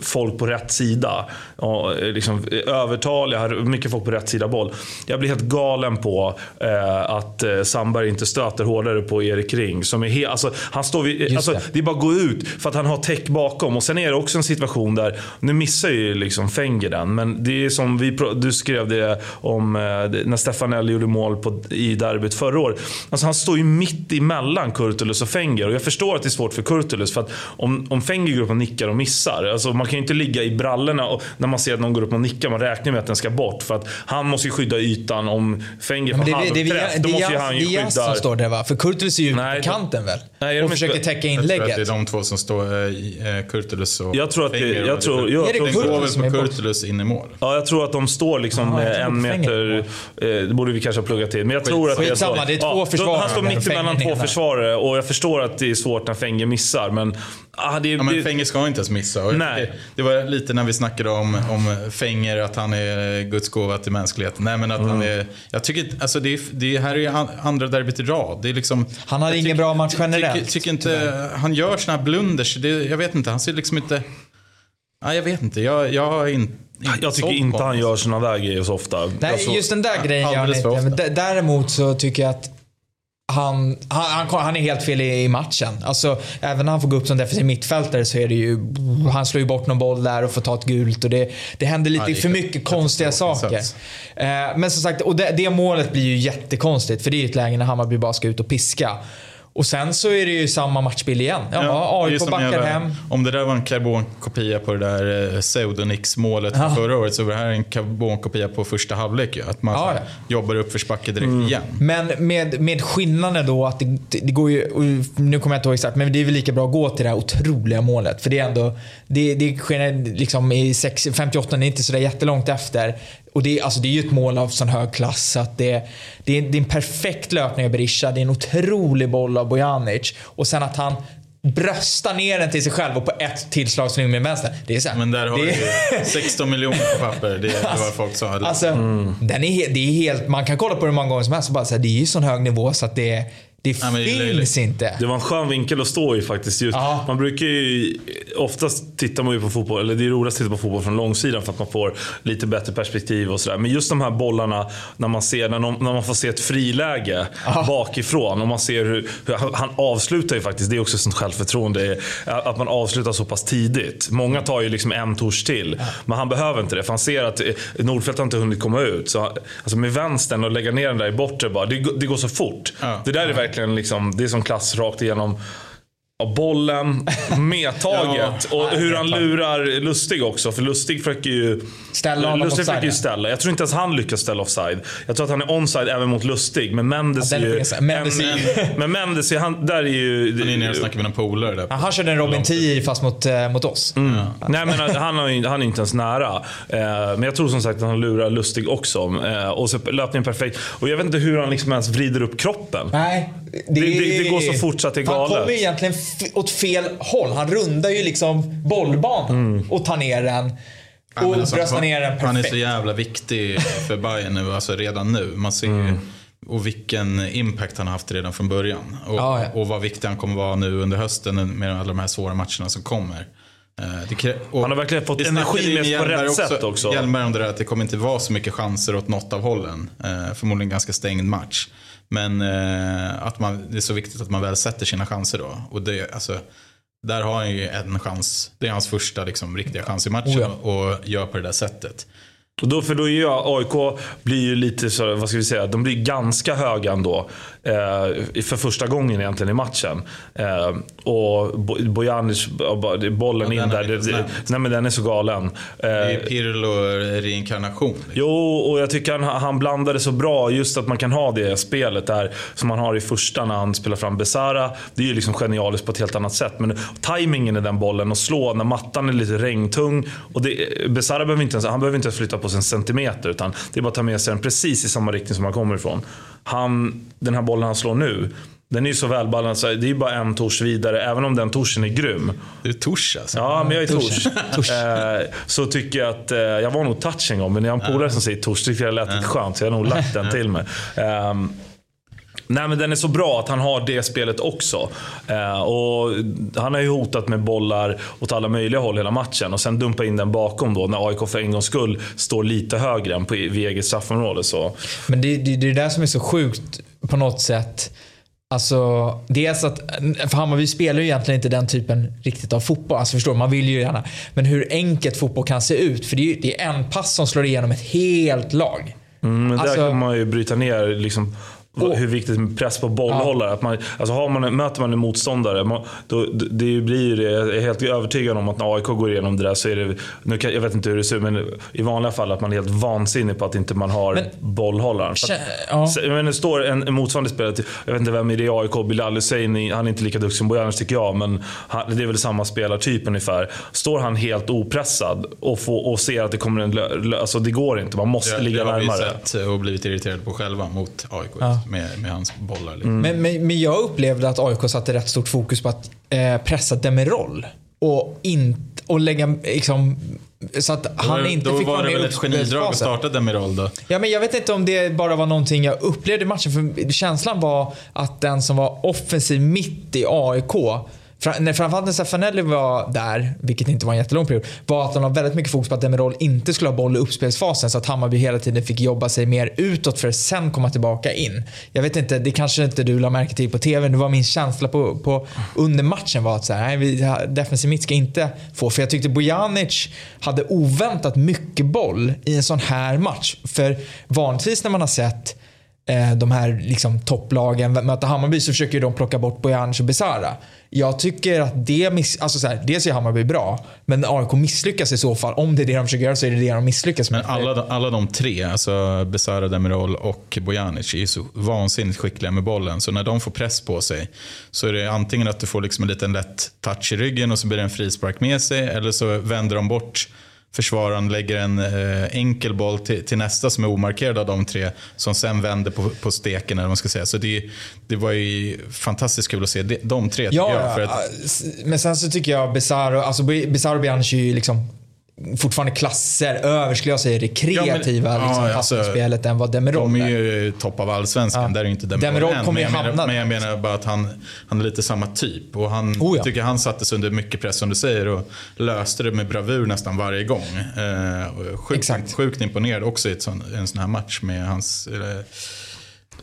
folk på rätt sida. Och liksom, övertaliga, har mycket folk på rätt sida boll. Jag blir helt galen på eh, att eh, Sandberg inte stöter hårdare på Erik Ring. Som är he- alltså, han står vid, alltså, det. det är bara att gå ut för att han har täck bakom. Och sen är det också en situation där, nu missar ju liksom Fenger den, men det är som vi, du skrev det om eh, när Stefanelli gjorde mål på, i derbyt förra året. Alltså, han står ju mitt emellan Kurtulus och Fenger. Och jag förstår att det är svårt för Kurtulus. För att om, om Fenger går upp och nickar och missar. Alltså man kan ju inte ligga i brallorna och, när man ser att någon går upp och nickar. Man räknar med att den ska bort. För att han måste ju skydda ytan. Om Fenger får halvträff, då måste ju han ju skydda... Det är som står där va? För Kurtulus är ju nej, på kanten väl? Nej, och försöker täcka inlägget. Jag tror att det är de två som står, äh, Kurtulus och jag tror att Fenger. Det, jag tror, jag, är det tror, går väl på Kurtulus in i mål? Ja, jag tror att de står liksom Aha, en meter... Eh, det borde vi kanske ha pluggat till. Men jag tror att det är så. det är två försvarare. Han står mitt emellan två försvarare och jag förstår att det är svårt när Fenger Fenge missar. Men, ah, det, ja, men Fenge ska inte ens missa. Nej. Det, det, var lite när vi snackade om, om Fenger, att han är Guds gåva till mänskligheten. Nej, men att mm. han är, jag tycker, alltså det, det här är andra derbyt i rad. Det är liksom, han har ingen bra match generellt. Tycker, tycker inte, han gör såna här blunders. Det, jag vet inte, han ser liksom inte... Ja, jag vet inte. Jag, jag har inte jag tycker inte han gör såna där grejer så ofta. Nej, alltså, just den där grejen gör han inte. Däremot så tycker jag att han, han, han, är helt fel i, matchen. Alltså, även när han får gå upp som defensiv mittfältare så är det ju... Han slår ju bort någon boll där och får ta ett gult. Och det, det händer lite ja, det för mycket konstiga saker. Eh, men som sagt, och det, det målet blir ju jättekonstigt. För det är ju ett läge när Hammarby bara ska ut och piska. Och sen så är det ju samma matchbild igen. Jaha, ja, AIK backar jävla, hem. Om det där var en karbonkopia på det där eh, Pseudonix-målet ja. förra året så var det här en karbonkopia på första halvlek. Att man ja, ja. jobbar upp försbacke direkt mm. igen. Men med, med skillnaden då att det, det går ju, nu kommer jag inte ihåg exakt, men det är väl lika bra att gå till det här otroliga målet. För det är ändå, det, det sker liksom i 6, 58, det är inte sådär jättelångt efter. Och det, är, alltså det är ju ett mål av sån hög klass. Att det, det, är, det är en perfekt löpning av Berisha. Det är en otrolig boll av Bojanic. Och sen att han bröstar ner den till sig själv och på ett tillslag slänger med vänster. Det är så här, Men där har det... du 16 miljoner på papper. Det är alltså, vad folk sa. Alltså, mm. den är, det är helt, man kan kolla på det hur många gånger som helst och bara säga det är ju sån hög nivå så att det det ja, finns inte. Det var en skön vinkel att stå i faktiskt. Just, man brukar ju, oftast tittar man ju på fotboll, eller det är roligast att titta på fotboll från långsidan för att man får lite bättre perspektiv och sådär. Men just de här bollarna, när man, ser, när, de, när man får se ett friläge Aha. bakifrån och man ser hur, hur, han avslutar ju faktiskt, det är också sånt självförtroende, att man avslutar så pass tidigt. Många tar ju liksom en touch till, ja. men han behöver inte det för han ser att Nordfeldt har inte hunnit komma ut. Så, alltså med vänstern och lägga ner den där i bortre bara, det, det går så fort. Ja. Det där är verkligen verkligen liksom, det är som klass rakt igenom och bollen, medtaget <laughs> ja, och hur han lurar Lustig också. För Lustig försöker ju ställa. Honom Lustig försöker ju ställa. Jag tror inte ens han lyckas ställa offside. Jag tror att han är onside även mot Lustig. Men Mendes ja, är ju... Mendes men, men Mendes, är, han, där är ju... Han är nere och snackar med någon polare där. Ja, han körde en Robin 10 fast mot, äh, mot oss. Mm. Ja. Nej men han, har, han är inte ens nära. Eh, men jag tror som sagt att han lurar Lustig också. Eh, och så löpningen perfekt. Och jag vet inte hur han liksom ens vrider upp kroppen. Nej. Det, det, det, går så fort så att det är galet. Han kommer egentligen åt fel håll. Han rundar ju liksom bollbanan mm. och tar ner den. Och alltså, bröstar ner den perfekt. Han är så jävla viktig för Bayern nu, alltså redan nu. Man ser mm. och vilken impact han har haft redan från början. Och, ja, ja. och vad viktig han kommer vara nu under hösten med alla de här svåra matcherna som kommer. Eh, han har verkligen fått energi med på rätt också, sätt också. Hjelmberg om det där att det kommer inte vara så mycket chanser åt något av hållen. Eh, förmodligen ganska stängd match. Men eh, att man, det är så viktigt att man väl sätter sina chanser då. Och det, alltså, där har han ju en chans. Det är hans första liksom, riktiga chans i matchen oh ja. och gör på det där sättet. Och då, för då är ju AIK blir ju lite så, vad ska vi säga, de blir ganska höga ändå. Eh, för första gången egentligen i matchen. Eh, och Bojanic, bollen ja, in där. Det, nej men den är så galen. Eh, det är Pirlo reinkarnation. Liksom. Jo, och jag tycker han, han blandade så bra. Just att man kan ha det spelet där som man har i första när han spelar fram Besara. Det är ju liksom genialiskt på ett helt annat sätt. Men tajmingen i den bollen och slå när mattan är lite regntung. Och det, Besara behöver inte ens, han behöver inte ens flytta på sig en centimeter. Utan det är bara att ta med sig den precis i samma riktning som han kommer ifrån. Han, den här bollen han slår nu. Den är ju så välbalanserad. Det är ju bara en touch vidare, även om den touchen är grym. Du är touch alltså? Ja, men jag är <laughs> touch. eh, så tycker jag att, eh, jag var nog touch en gång, men när jag har en polare som säger touch tyckte jag det lät lite skönt. Så jag har nog lagt den till mig. Eh, Nej men den är så bra att han har det spelet också. Eh, och han har ju hotat med bollar åt alla möjliga håll hela matchen. Och sen dumpa in den bakom då när AIK för en gångs skull står lite högre än på, vid eget straffområde. Så. Men det, det, det är det där som är så sjukt på något sätt. Alltså, dels att, för Hammarby spelar ju egentligen inte den typen riktigt av fotboll. Alltså förstår man vill ju gärna. Men hur enkelt fotboll kan se ut. För det är, det är en pass som slår igenom ett helt lag. Mm, men alltså, där kan man ju bryta ner liksom och, hur viktigt med press på bollhållare. Ja. Att man, alltså har man, möter man en motståndare, man, då, det blir det. Jag är helt övertygad om att när AIK går igenom det där så är det, nu kan, jag vet inte hur det ser ut, men i vanliga fall att man är helt vansinnig på att inte man har men, bollhållaren. Att, ja. men det står en, en motsvarande spelare, jag vet inte vem i det är AIK, Bilal Hussein, han är inte lika duktig som Bojanic tycker jag, men han, det är väl samma spelartyp ungefär. Står han helt opressad och, får, och ser att det kommer en... Alltså det går inte, man måste det, ligga närmare. Det har vi sett och blivit irriterade på själva mot AIK. Ja. Med, med hans bollar. Liksom. Mm. Men, men, men, jag upplevde att AIK satte rätt stort fokus på att eh, pressa Demirol. Och, in, och lägga liksom, så att han då, inte då fick vara med Då var det väl ett genidrag att starta Demirol då? Ja, men jag vet inte om det bara var någonting jag upplevde i matchen. För känslan var att den som var offensiv mitt i AIK när framförallt när Stefanelli var där, vilket inte var en jättelång period, var att han har väldigt mycket fokus på att Demirol inte skulle ha boll i uppspelsfasen så att Hammarby hela tiden fick jobba sig mer utåt för att sen komma tillbaka in. Jag vet inte, det kanske inte du la märke till på TV, det var min känsla på, på under matchen var att så här, nej, defensiv mitt ska inte få, för jag tyckte Bojanic hade oväntat mycket boll i en sån här match. För vanligtvis när man har sett Eh, de här liksom, topplagen möta Hammarby så försöker de plocka bort Bojanic och Besara. Jag tycker att det, miss, alltså så här, dels är Hammarby bra, men AIK misslyckas i så fall. Om det är det de försöker göra så är det det de misslyckas med. Men alla, alla de tre, alltså Besara, Demirol och Bojanic, är ju så vansinnigt skickliga med bollen. Så när de får press på sig så är det antingen att du får liksom en liten lätt touch i ryggen och så blir det en frispark med sig, eller så vänder de bort försvararen lägger en eh, enkel boll till, till, nästa som är omarkerad av de tre som sen vänder på, på steken. Eller man ska säga. Så det, det var ju fantastiskt kul att se de, de tre. Ja, jag, att... men sen så tycker jag Bizarro, alltså Bizarro Bianchi är ju liksom fortfarande klasser över, skulle jag säga, det kreativa ja, men, liksom, ja, alltså, spelet än vad Demirol är. De är ju topp av allsvenskan, ja. där är ju inte Demirol, Demirol än. Men jag, menar, men jag menar bara att han, han är lite samma typ. Och han oh, ja. tycker han sattes under mycket press som du säger och löste det med bravur nästan varje gång. Eh, sjukt, Exakt. sjukt imponerad också i ett sån, en sån här match med hans eh,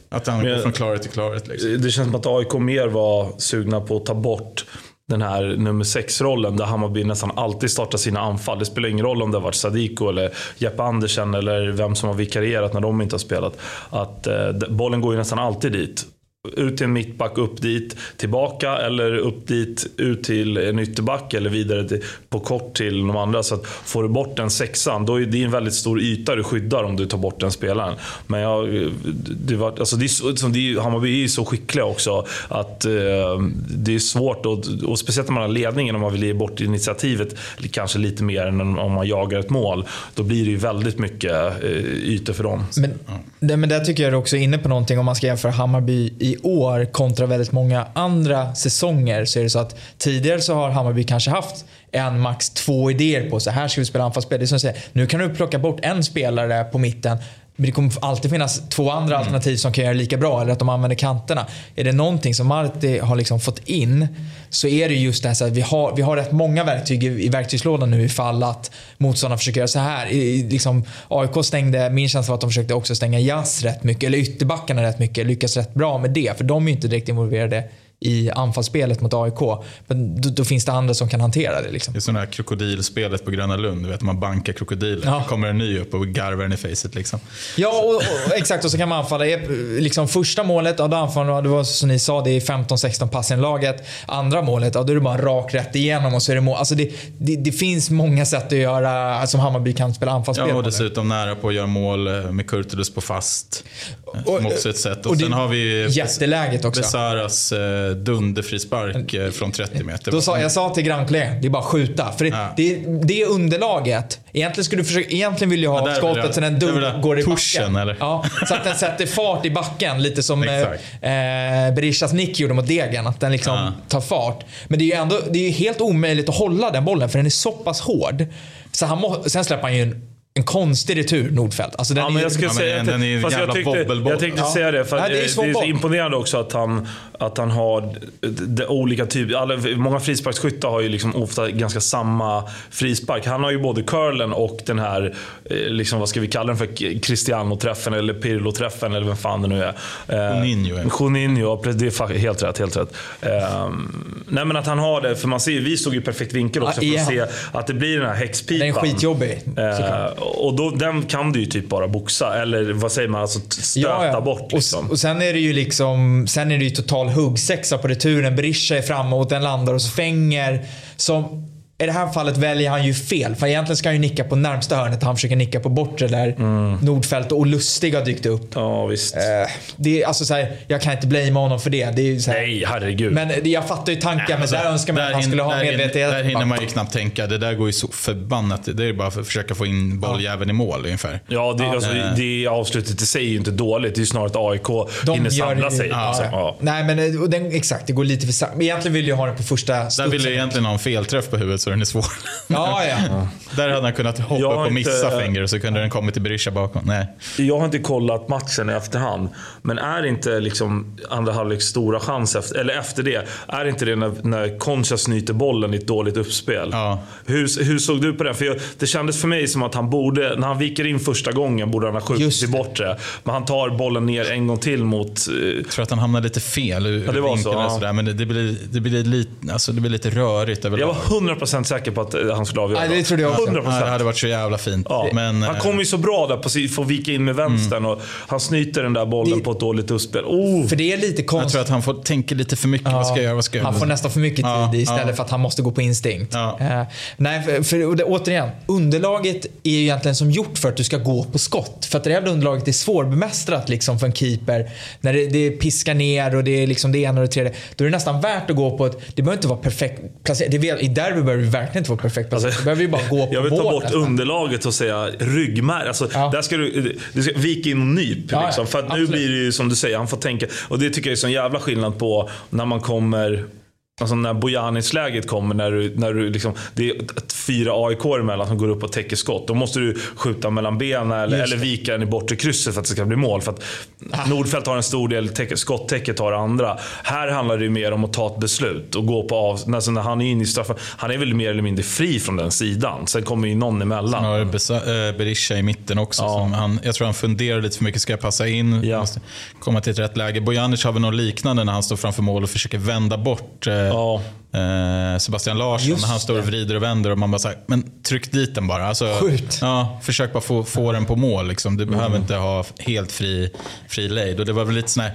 att han går från klarhet till klarhet. Liksom. Det känns som att AIK mer var sugna på att ta bort den här nummer sex-rollen där Hammarby nästan alltid startar sina anfall. Det spelar ingen roll om det har varit Sadiko eller Jeppe Andersen eller vem som har vikarierat när de inte har spelat. Att eh, bollen går ju nästan alltid dit ut till en mittback, upp dit, tillbaka eller upp dit, ut till en ytterback eller vidare till, på kort till de andra. Så att får du bort den sexan, då är det en väldigt stor yta du skyddar om du tar bort den spelaren. Men jag, det var, alltså det är, det Hammarby är ju så skickliga också att eh, det är svårt, och, och speciellt när man har ledningen, om man vill ge bort initiativet kanske lite mer än om man jagar ett mål. Då blir det ju väldigt mycket eh, ytor för dem. Men, det, men där tycker jag också är inne på någonting om man ska jämföra Hammarby i i år kontra väldigt många andra säsonger så är det så att tidigare så har Hammarby kanske haft en, max två idéer på så Här ska vi spela anfallsspel. Det är som säger, nu kan du plocka bort en spelare på mitten men det kommer alltid finnas två andra mm. alternativ som kan göra lika bra eller att de använder kanterna. Är det någonting som Marti har liksom fått in så är det just det här att vi har, vi har rätt många verktyg i, i verktygslådan nu ifall att motståndarna försöker göra så här. I, liksom, AIK stängde, min känsla var att de försökte också stänga Jazz rätt mycket, eller ytterbackarna rätt mycket, lyckas rätt bra med det för de är ju inte direkt involverade i anfallsspelet mot AIK. Men då, då, finns det andra som kan hantera det. Liksom. Det är sådana här krokodilspelet på Gröna Lund. Du vet, man bankar krokodilen. Ja. kommer en ny upp och garvar den i facet. Liksom. Ja, och, och, exakt. Och så kan man anfalla. Liksom, första målet, ja, då anfaller, det var som ni sa, det är 15-16 pass i laget. Andra målet, ja, då är det bara rak rätt igenom och så är det mål. Alltså det, det, det, finns många sätt att göra som Hammarby kan spela anfallsspel Ja, och dessutom nära på att göra mål eh, med Kurtulus på fast. Och, som också ett sätt. Och, och sen har vi jätteläget också. Besaras eh, dunderfrispark eh, från 30 meter. Då sa, jag sa till grannkollegan, det är bara att skjuta. För det, ja. det, det underlaget, egentligen, skulle du försöka, egentligen vill jag ha ja, skottet så den dun, går i backen. Eller? Ja, så att den sätter fart i backen. Lite som eh, eh, Berishas nick gjorde mot Degen. Att den liksom ja. tar fart. Men det är ju ändå, det är helt omöjligt att hålla den bollen för den är så pass hård. Så han må, sen släpper han ju en en konstig retur, Nordfeldt. Alltså den ja, men jag skulle säga ja, den är en jävla jag tyckte, jag tänkte ja. säga det. För Nej, det, är det, är så imponerande också att han, att han har de, olika typer. många frisparksskyttar har ju liksom ofta ganska samma frispark. Han har ju både curlen och den här, eh, liksom, vad ska vi kalla den för, Cristiano-träffen eller Pirlo-träffen eller vem fan det nu är. Juninho. Eh, Juninho, det är helt rätt. Helt rätt. Um, nej men att han har det, för man ser ju, vi stod i perfekt vinkel också ja, för att se att det blir den här häxpipan. Den är skitjobbig. Uh, och då, den kan du ju typ bara boxa. Eller vad säger man? Alltså stöta ja, ja. bort. Liksom. Och, och, sen är det ju liksom Sen är det ju total huggsexa på returen. Berisha är framåt, den landar hos Fänger. Som I det här fallet väljer han ju fel. För egentligen ska han ju nicka på närmsta hörnet. Han försöker nicka på bortre där mm. Nordfält och Lustig har dykt upp. Ja, visst. Eh, det är, alltså, så här, jag kan inte blamea honom för det. det är så här, Nej, herregud. Men jag fattar ju tanken. Alltså, men där önskar man att han skulle ha medvetenhet. Där hinner man ju knappt tänka. Det där går ju så förbannat. Det är bara för att försöka få in bolljäveln i mål ungefär. Ja, det, alltså, äh. det avslutet i sig är ju inte dåligt. Det är ju snarare att AIK De hinner samla det, sig. Ja, liksom. ja. Nej, men eh, den, exakt. Det går lite för sakta. Egentligen vill jag ha den på första Där vill jag egentligen ha en felträff på huvudet så den är svår. Ja, ja. <laughs> Där hade han kunnat hoppa upp och missa inte, Fenger och så kunde den kommit till Berisha bakom. Nej. Jag har inte kollat matchen i efterhand. Men är inte liksom andra halvleks stora chans, efter, eller efter det, är inte det när, när Concha snyter bollen i ett dåligt uppspel? Ja. Hur, hur såg du på det? För jag, det kändes för mig som att han borde, när han viker in första gången, borde han ha skjutit till bortre. Men han tar bollen ner en gång till mot... Eh... Jag tror att han hamnade lite fel ur ja, det var så, ja. sådär, Men det, det, blir, det, blir lite, alltså det blir lite rörigt överlag. Jag var 100% säker på att eh, han skulle avgöra. Nej, det trodde jag också. 100%. det hade varit så jävla fint. Ja. Men, han kom ju så bra där på att få vika in med vänstern. Mm. Och han snyter den där bollen det, på ett dåligt uppspel. Oh. För det är lite konstigt. Jag tror att han får tänka lite för mycket. Ja. Vad ska jag göra? Vad ska jag göra? Han får nästan för mycket tid ja. istället för att han måste gå på instinkt. Uh, nej, för, för det, återigen. Underlaget är ju egentligen som gjort för att du ska gå på skott. För att det jävla underlaget är svårbemästrat liksom för en keeper. När det, det piskar ner och det är liksom det ena och det tredje. Då är det nästan värt att gå på ett... Det behöver inte vara perfekt placerat. I derby behöver det verkligen inte vara perfekt. Alltså, det behöver ju bara gå <laughs> på Jag vill ta bort nästan. underlaget och säga ryggmärg. Alltså, ja. Där ska du, du ska vika in och nyp. Ja, liksom. För att nu blir det ju som du säger, han får tänka. Och det tycker jag är sån jävla skillnad på när man kommer Alltså när Bojanic-läget kommer, när du, när du liksom, det är fyra AIK emellan som går upp och täcker skott. Då måste du skjuta mellan benen eller, eller vika den i bortre krysset för att det ska bli mål. För att ah. Nordfeldt har en stor del, skottäcket har andra. Här handlar det mer om att ta ett beslut och gå på av... Alltså när han är inne i straffen, han är väl mer eller mindre fri från den sidan. Sen kommer ju någon emellan. Sen har eh, Berisha i mitten också. Ja. Han, jag tror han funderar lite för mycket. Ska jag passa in? Ja. Komma till ett rätt läge. Bojanic har väl något liknande när han står framför mål och försöker vända bort eh, Ja. Eh, Sebastian Larsson, Just han står och vrider och vänder och man bara säger men tryck dit den bara. Alltså, Skjut. Ja, försök bara få, få den på mål. Liksom. Du mm. behöver inte ha helt fri, fri lejd. Och det var väl lite sån här,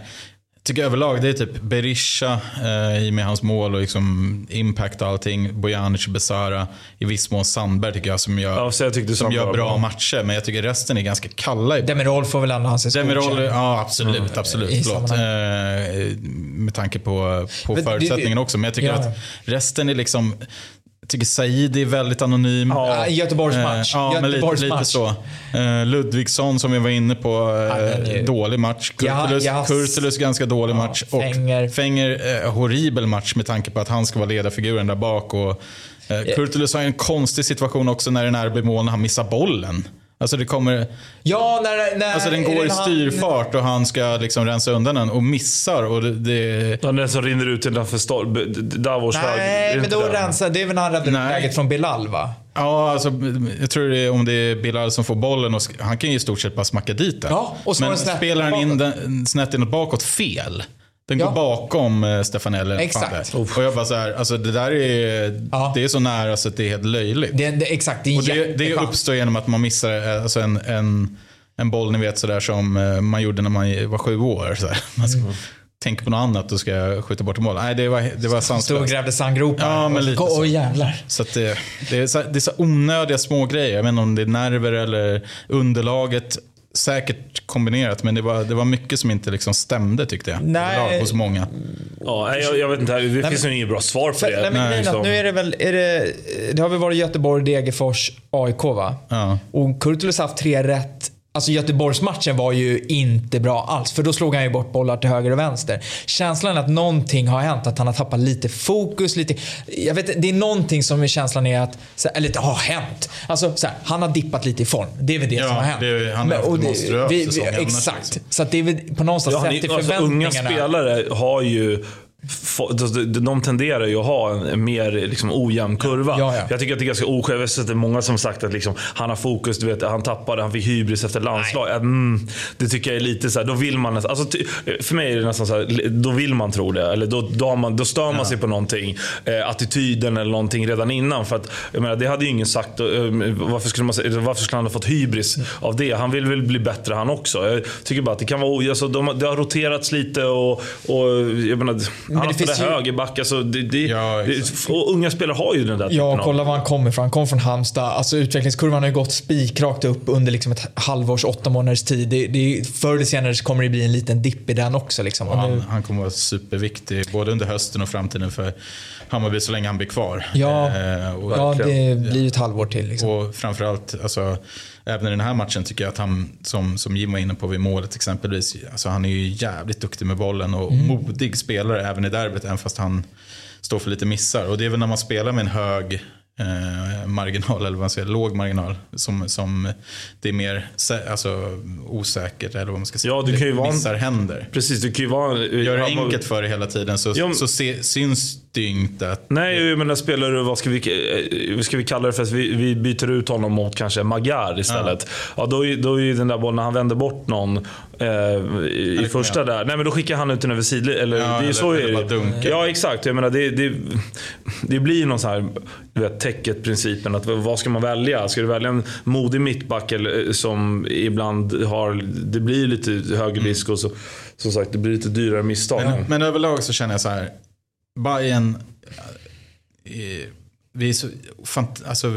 tycker överlag det är typ Berisha eh, i med hans mål och liksom impact och allting. Bojanic, Besara, i viss mån Sandberg tycker jag som gör, ja, jag som gör bra, matcher. Men jag tycker resten är ganska kalla. Demirol får väl ändå anses Demirol, Ja, absolut. Mm. absolut förlåt. Eh, med tanke på, på förutsättningen också. Men jag tycker ja. att resten är liksom jag tycker Said är väldigt anonym. Ja, Göteborgsmatch. Eh, ja, Göteborgs lite, lite, så. Eh, Ludvigsson som vi var inne på, eh, dålig match. Kurtulus, ja, yes. Kurtulus ganska dålig ja, match. Och Fenger, Fenger eh, horribel match med tanke på att han ska vara ledarfiguren där bak. Och, eh, Kurtulus har en konstig situation också när det är nära mål när han missar bollen. Alltså det kommer... Ja, när, när, alltså den går i styrfart och han ska liksom rensa undan den och missar. Och det, det... Ja, den som rinner ut innanför Davos Nej, hög, men då rensar... Det är väl när han räddar läget från Bilal va? Ja, alltså, jag tror det är om det är Bilal som får bollen. Och han kan ju i stort sett bara smacka dit den. Ja, och så men spelar han in den snett inåt bakåt fel. Den ja. går bakom eh, Stefanelli. Exakt. Och jag bara så här, alltså det där är, ja. det är så nära så att det är helt löjligt. Det, det, exakt, det, är och det, det uppstår genom att man missar eh, alltså en, en, en boll, ni vet sådär som eh, man gjorde när man var sju år. Så Man ska, mm. tänker på något annat och ska skjuta bort mål. Nej, det var, det var sanslöst. Stod och grävde sandgropar. Ja, men lite så. Oj, jävlar. Så det, det, är så, det är så onödiga små grejer. Jag vet inte om det är nerver eller underlaget säkert kombinerat, men det var, det var mycket som inte liksom stämde tyckte jag. Nej. Hos många. Ja, jag, jag vet inte, det finns nog inget bra svar för det. Nej, men nej, liksom. Nu är det väl, är det, det har väl varit Göteborg, Degerfors, AIK va? Ja. Och Kurtulus har haft tre rätt Alltså Göteborgsmatchen var ju inte bra alls. För då slog han ju bort bollar till höger och vänster. Känslan att någonting har hänt. Att han har tappat lite fokus. Lite, jag vet, det är någonting som är känslan är att, eller det har hänt. Alltså så här, han har dippat lite i form. Det är väl det ja, som har hänt. Det, han har haft en monstruös säsong. Exakt. Så att det är väl på någonstans ja, sätt förväntningarna. Alltså, unga spelare har ju de tenderar ju att ha en mer liksom, ojämn kurva. Ja, ja. Jag tycker att det är ganska oskäligt. Det är många som sagt att liksom, han har fokus, du vet, han tappade, han fick hybris efter landslag. Mm, det tycker jag är lite så här, då vill man nästan, alltså, för mig är det nästan så här, då vill man tro det. Eller då, då, man, då stör man ja. sig på någonting. Eh, attityden eller någonting redan innan. För att, jag menar, det hade ju ingen sagt. Eh, varför, skulle man, varför skulle han ha fått hybris av det? Han vill väl bli bättre han också. Jag tycker bara att det kan vara, alltså, de, det har roterats lite och, och jag menar, Men han det finns ju... högerback. Alltså, det, det, ja, det, och unga spelare har ju den där typen Ja, kolla var han kommer ifrån. Han kommer från Halmstad. Alltså, utvecklingskurvan har ju gått spikrakt upp under liksom ett halvårs, åtta månaders tid. Det, det, förr eller senare kommer det bli en liten dipp i den också. Liksom. Han, nu... han kommer vara superviktig både under hösten och framtiden för Hammarby så länge han blir kvar. Ja, eh, och, ja det blir ju ett halvår till. Liksom. Och framförallt, alltså, även i den här matchen tycker jag att han, som, som Jim var inne på vid målet exempelvis, alltså, han är ju jävligt duktig med bollen och mm. modig spelare även i derbyt, även fast han står för lite missar. Och det är väl när man spelar med en hög eh, marginal, eller vad man säger, låg marginal. Som, som det är mer alltså, osäkert, eller vad man ska säga. Ja, du kan ju Missar vara, händer. Precis, du kan ju vara... Gör det enkelt för dig hela tiden så, ja, så se, syns det inte att... Nej, jag menar spelare, vad ska vi, vad ska vi kalla det för? Vi, vi byter ut honom mot kanske Magyar istället. Ja. ja då, då är ju den där bollen, när han vänder bort någon eh, i eller, första där. Nej men då skickar han ut den över sidled. Eller, ja, det är eller, så eller är Ja exakt. Jag menar det, det, det blir ju någon sån här du vet, täcket-principen. Att, vad ska man välja? Ska du välja en modig mittback eller, som ibland har, det blir lite högre risk och så, som sagt det blir lite dyrare misstag. Men, men överlag så känner jag så här. Bayern eh, vi är så, alltså,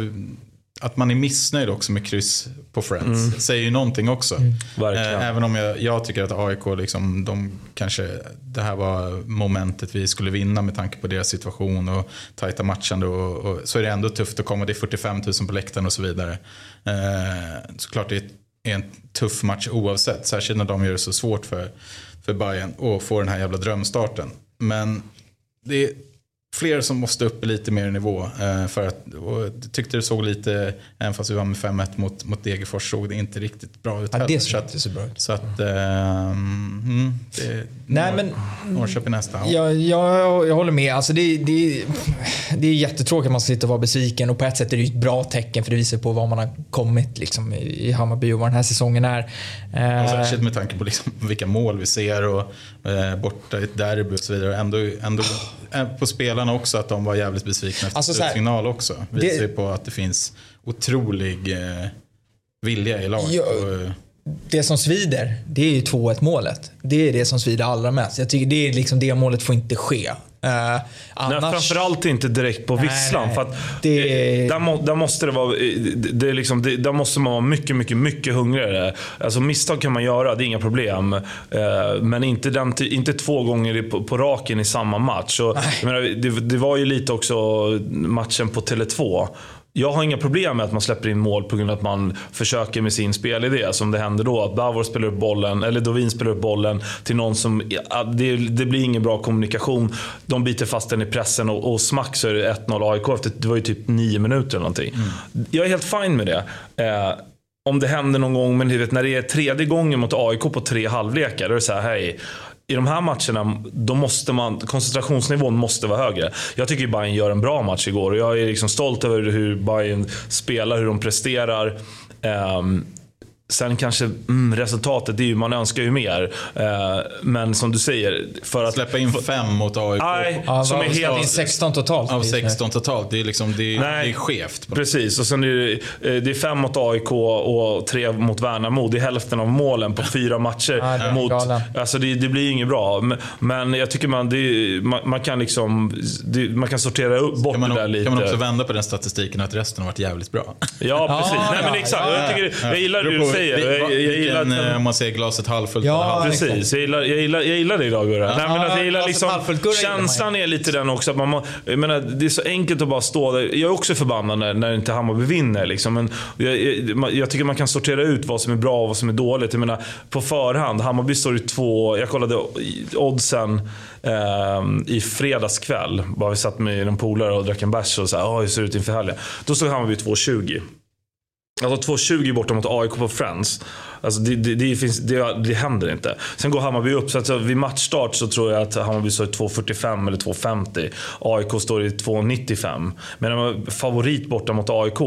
att man är missnöjd också med kryss på Friends mm. säger ju någonting också. Mm. Eh, även om jag, jag, tycker att AIK, liksom, de kanske, det här var momentet vi skulle vinna med tanke på deras situation och tajta matchande. Och, och, så är det ändå tufft att komma, det är 45 000 på läktaren och så vidare. Eh, såklart det är en tuff match oavsett, särskilt när de gör det så svårt för, för Bayern att få den här jävla drömstarten. Men det fler som måste upp lite mer i nivå. Eh, för att, jag tyckte det såg lite, även fast vi var med 5-1 mot, mot Degerfors, såg det inte riktigt bra ut ja, Det såg inte så bra ut. Så att, um, det, Nej, men, Norrköping nästa. Ja, ja, jag håller med. Alltså det, det, det är jättetråkigt att man ska sitta och vara besviken och på ett sätt är det ett bra tecken för det visar på vad man har kommit liksom, i Hammarby och vad den här säsongen är. Och särskilt med tanke på liksom vilka mål vi ser och eh, borta i ett derby och så vidare. Ändå, ändå på spelarna också att de var jävligt besvikna efter alltså, signal också. Visar ju på att det finns otrolig eh, vilja i laget. Ja, det som svider, det är ju 2-1 målet. Det är det som svider allra mest. Jag tycker det är liksom det målet får inte ske. Uh, annars... nej, framförallt inte direkt på visslan. Nej, för att det... där, må, där, måste det vara, det är liksom, det, där måste man vara mycket, mycket, mycket hungrigare. Alltså misstag kan man göra, det är inga problem. Uh, men inte, den, inte två gånger på, på raken i samma match. Så, menar, det, det var ju lite också matchen på Tele2 jag har inga problem med att man släpper in mål på grund av att man försöker med sin spelidé. Som det händer då. Att Bavor spelar upp bollen, eller Dovin spelar upp bollen till någon som... Det, det blir ingen bra kommunikation. De biter fast den i pressen och, och smack så är det 1-0 AIK efter, det var ju typ nio minuter eller någonting. Mm. Jag är helt fine med det. Eh, om det händer någon gång, men vet, när det är tredje gången mot AIK på tre halvlekar, då är det så här, hej i de här matcherna, då måste man, koncentrationsnivån måste vara högre. Jag tycker Bayern gör en bra match igår och jag är liksom stolt över hur Bayern spelar, hur de presterar. Um, Sen kanske mm, resultatet, är ju, man önskar ju mer. Eh, men som du säger. För att, Släppa in fem mot AIK. Nej, ja, som är helt... 16 totalt. Av 16 totalt. Det är, liksom, det är, nej, det är skevt. Precis, och sen är det, eh, det är fem mot AIK och tre mot Värnamo. Det är hälften av målen på fyra matcher. Ja, mot, alltså det, det, blir inget bra. Men jag tycker man, det, man, man, kan liksom det, man kan sortera bort kan man, det där lite. Kan man också vända på den statistiken att resten har varit jävligt bra? Ja, precis. nej, men exakt. Jag, tycker, jag gillar det du säger säger. Jag, jag gillar att, eh, om man säger glaset halvfullt ja, halvfullt. Precis, jag gillar, jag gillar, jag gillar det idag Gurra. Ja, Nej, men att jag gillar liksom, känslan är lite den också. Att man, jag menar, det är så enkelt att bara stå där. Jag är också förbannad när, när inte Hammarby vinner. Liksom. Men jag, jag, jag, tycker man kan sortera ut vad som är bra och vad som är dåligt. Jag menar, på förhand, Hammarby står i två... Jag kollade oddsen eh, i fredags kväll. Bara vi satt med en polare och drack en bärs och så hur ser det ut inför helgen? Då stod Hammarby 2,20. Alltså 2,20 borta mot AIK på Friends. Alltså det, det, det, finns, det, det händer inte. Sen går Hammarby upp, så alltså vid matchstart så tror jag att Hammarby står i 2.45 eller 2.50. AIK står i 2.95. Men favorit borta mot AIK.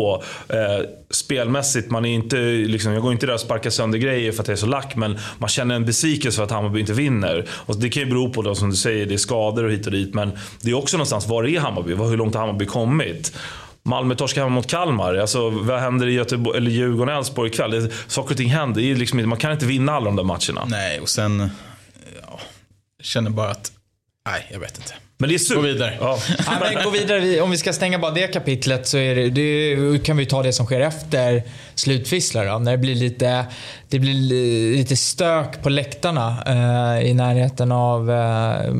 Eh, spelmässigt, man är inte, liksom, jag går inte där och sparkar sönder grejer för att jag är så lack, men man känner en besvikelse för att Hammarby inte vinner. Och det kan ju bero på, då, som du säger, det är skador och hit och dit. Men det är också någonstans, var är Hammarby? Hur långt har Hammarby kommit? Malmö torskar hemma mot Kalmar. Alltså, vad händer i Göteborg, eller Djurgården och Elfsborg ikväll? Saker och ting händer. Det är liksom, man kan inte vinna alla de där matcherna. Nej, och sen... Ja, jag känner bara att Nej, jag vet inte. Men det är surt. Gå vidare. Ja. <laughs> ja, men gå vidare. Om vi ska stänga bara det kapitlet så är det, det kan vi ta det som sker efter slutfisslar då, När det blir lite, det blir lite stök på läktarna eh, i närheten av eh,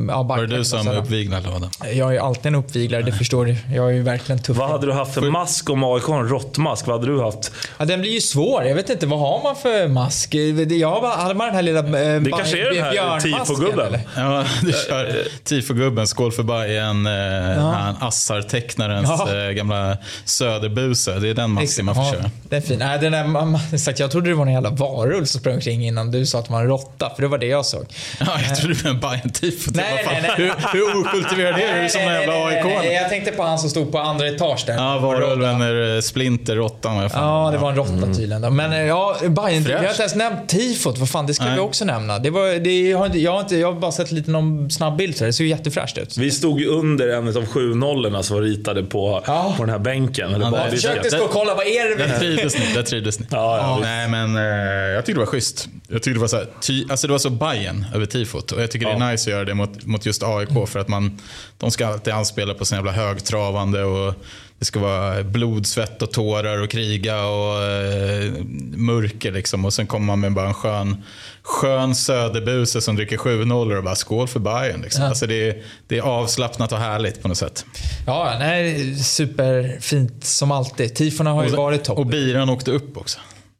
ja, Var det du som uppviglade? Jag är ju alltid en uppviglare, det förstår du. Jag är ju verkligen tuff. Vad hade du haft för mask om AIK har en råttmask? Vad hade du haft? Ja, den blir ju svår. Jag vet inte, vad har man för mask? Jag hade man den här lilla eh, Det kanske är den här tifogubben? Ja, <laughs> du kör tifogubben, skål för Bajen, eh, ja. Assar-tecknarens ja. Eh, gamla söderbuse. Det är den masken man får köra. Den är fin. Nej, den är, man, sagt, jag trodde det var en jävla varulv som sprang omkring innan du sa att det var en råtta, för det var det jag såg. Ja, jag trodde det var en Bajen-tifo. Nej, nej, nej. Hur, hur okultiverad är du som en jävla AIK? Jag tänkte på han som stod på andra etage där. Ja, varulven är Splinter, råttan. Ja, det var en råtta mm. tydligen. Men ja, Bajen, jag har inte ens nämnt tifot. Vad fan, det ska vi också nämna. Det var, det, jag, har inte, jag, har inte, jag har bara sett lite någon snabb bild så det ser ju jättefräscht ut. Vi stod ju under en av sju nollorna som var ritade på, ja. på den här bänken. Eller ja, jag försökte stå och kolla, vad är det? Där trivdes ni. Där trivdes ni. Ja, ja, Nej, men eh, jag tyckte det var schysst. Jag tyckte det var så här, ty, alltså det var så Bajen över tifot. Och jag tycker det är nice att göra det mot, mot just AIK. För att man, de ska alltid anspela på sin jävla högtravande och det ska vara blod, svett och tårar och kriga och eh, mörker liksom. Och sen kommer man med bara en skön, skön söderbuse som dricker 7-0 och bara skål för Bayern. Liksom. Ja. Alltså det, är, det är avslappnat och härligt på något sätt. Ja, nej, superfint som alltid. Tifona har ju varit topp. Och biran åkte upp också.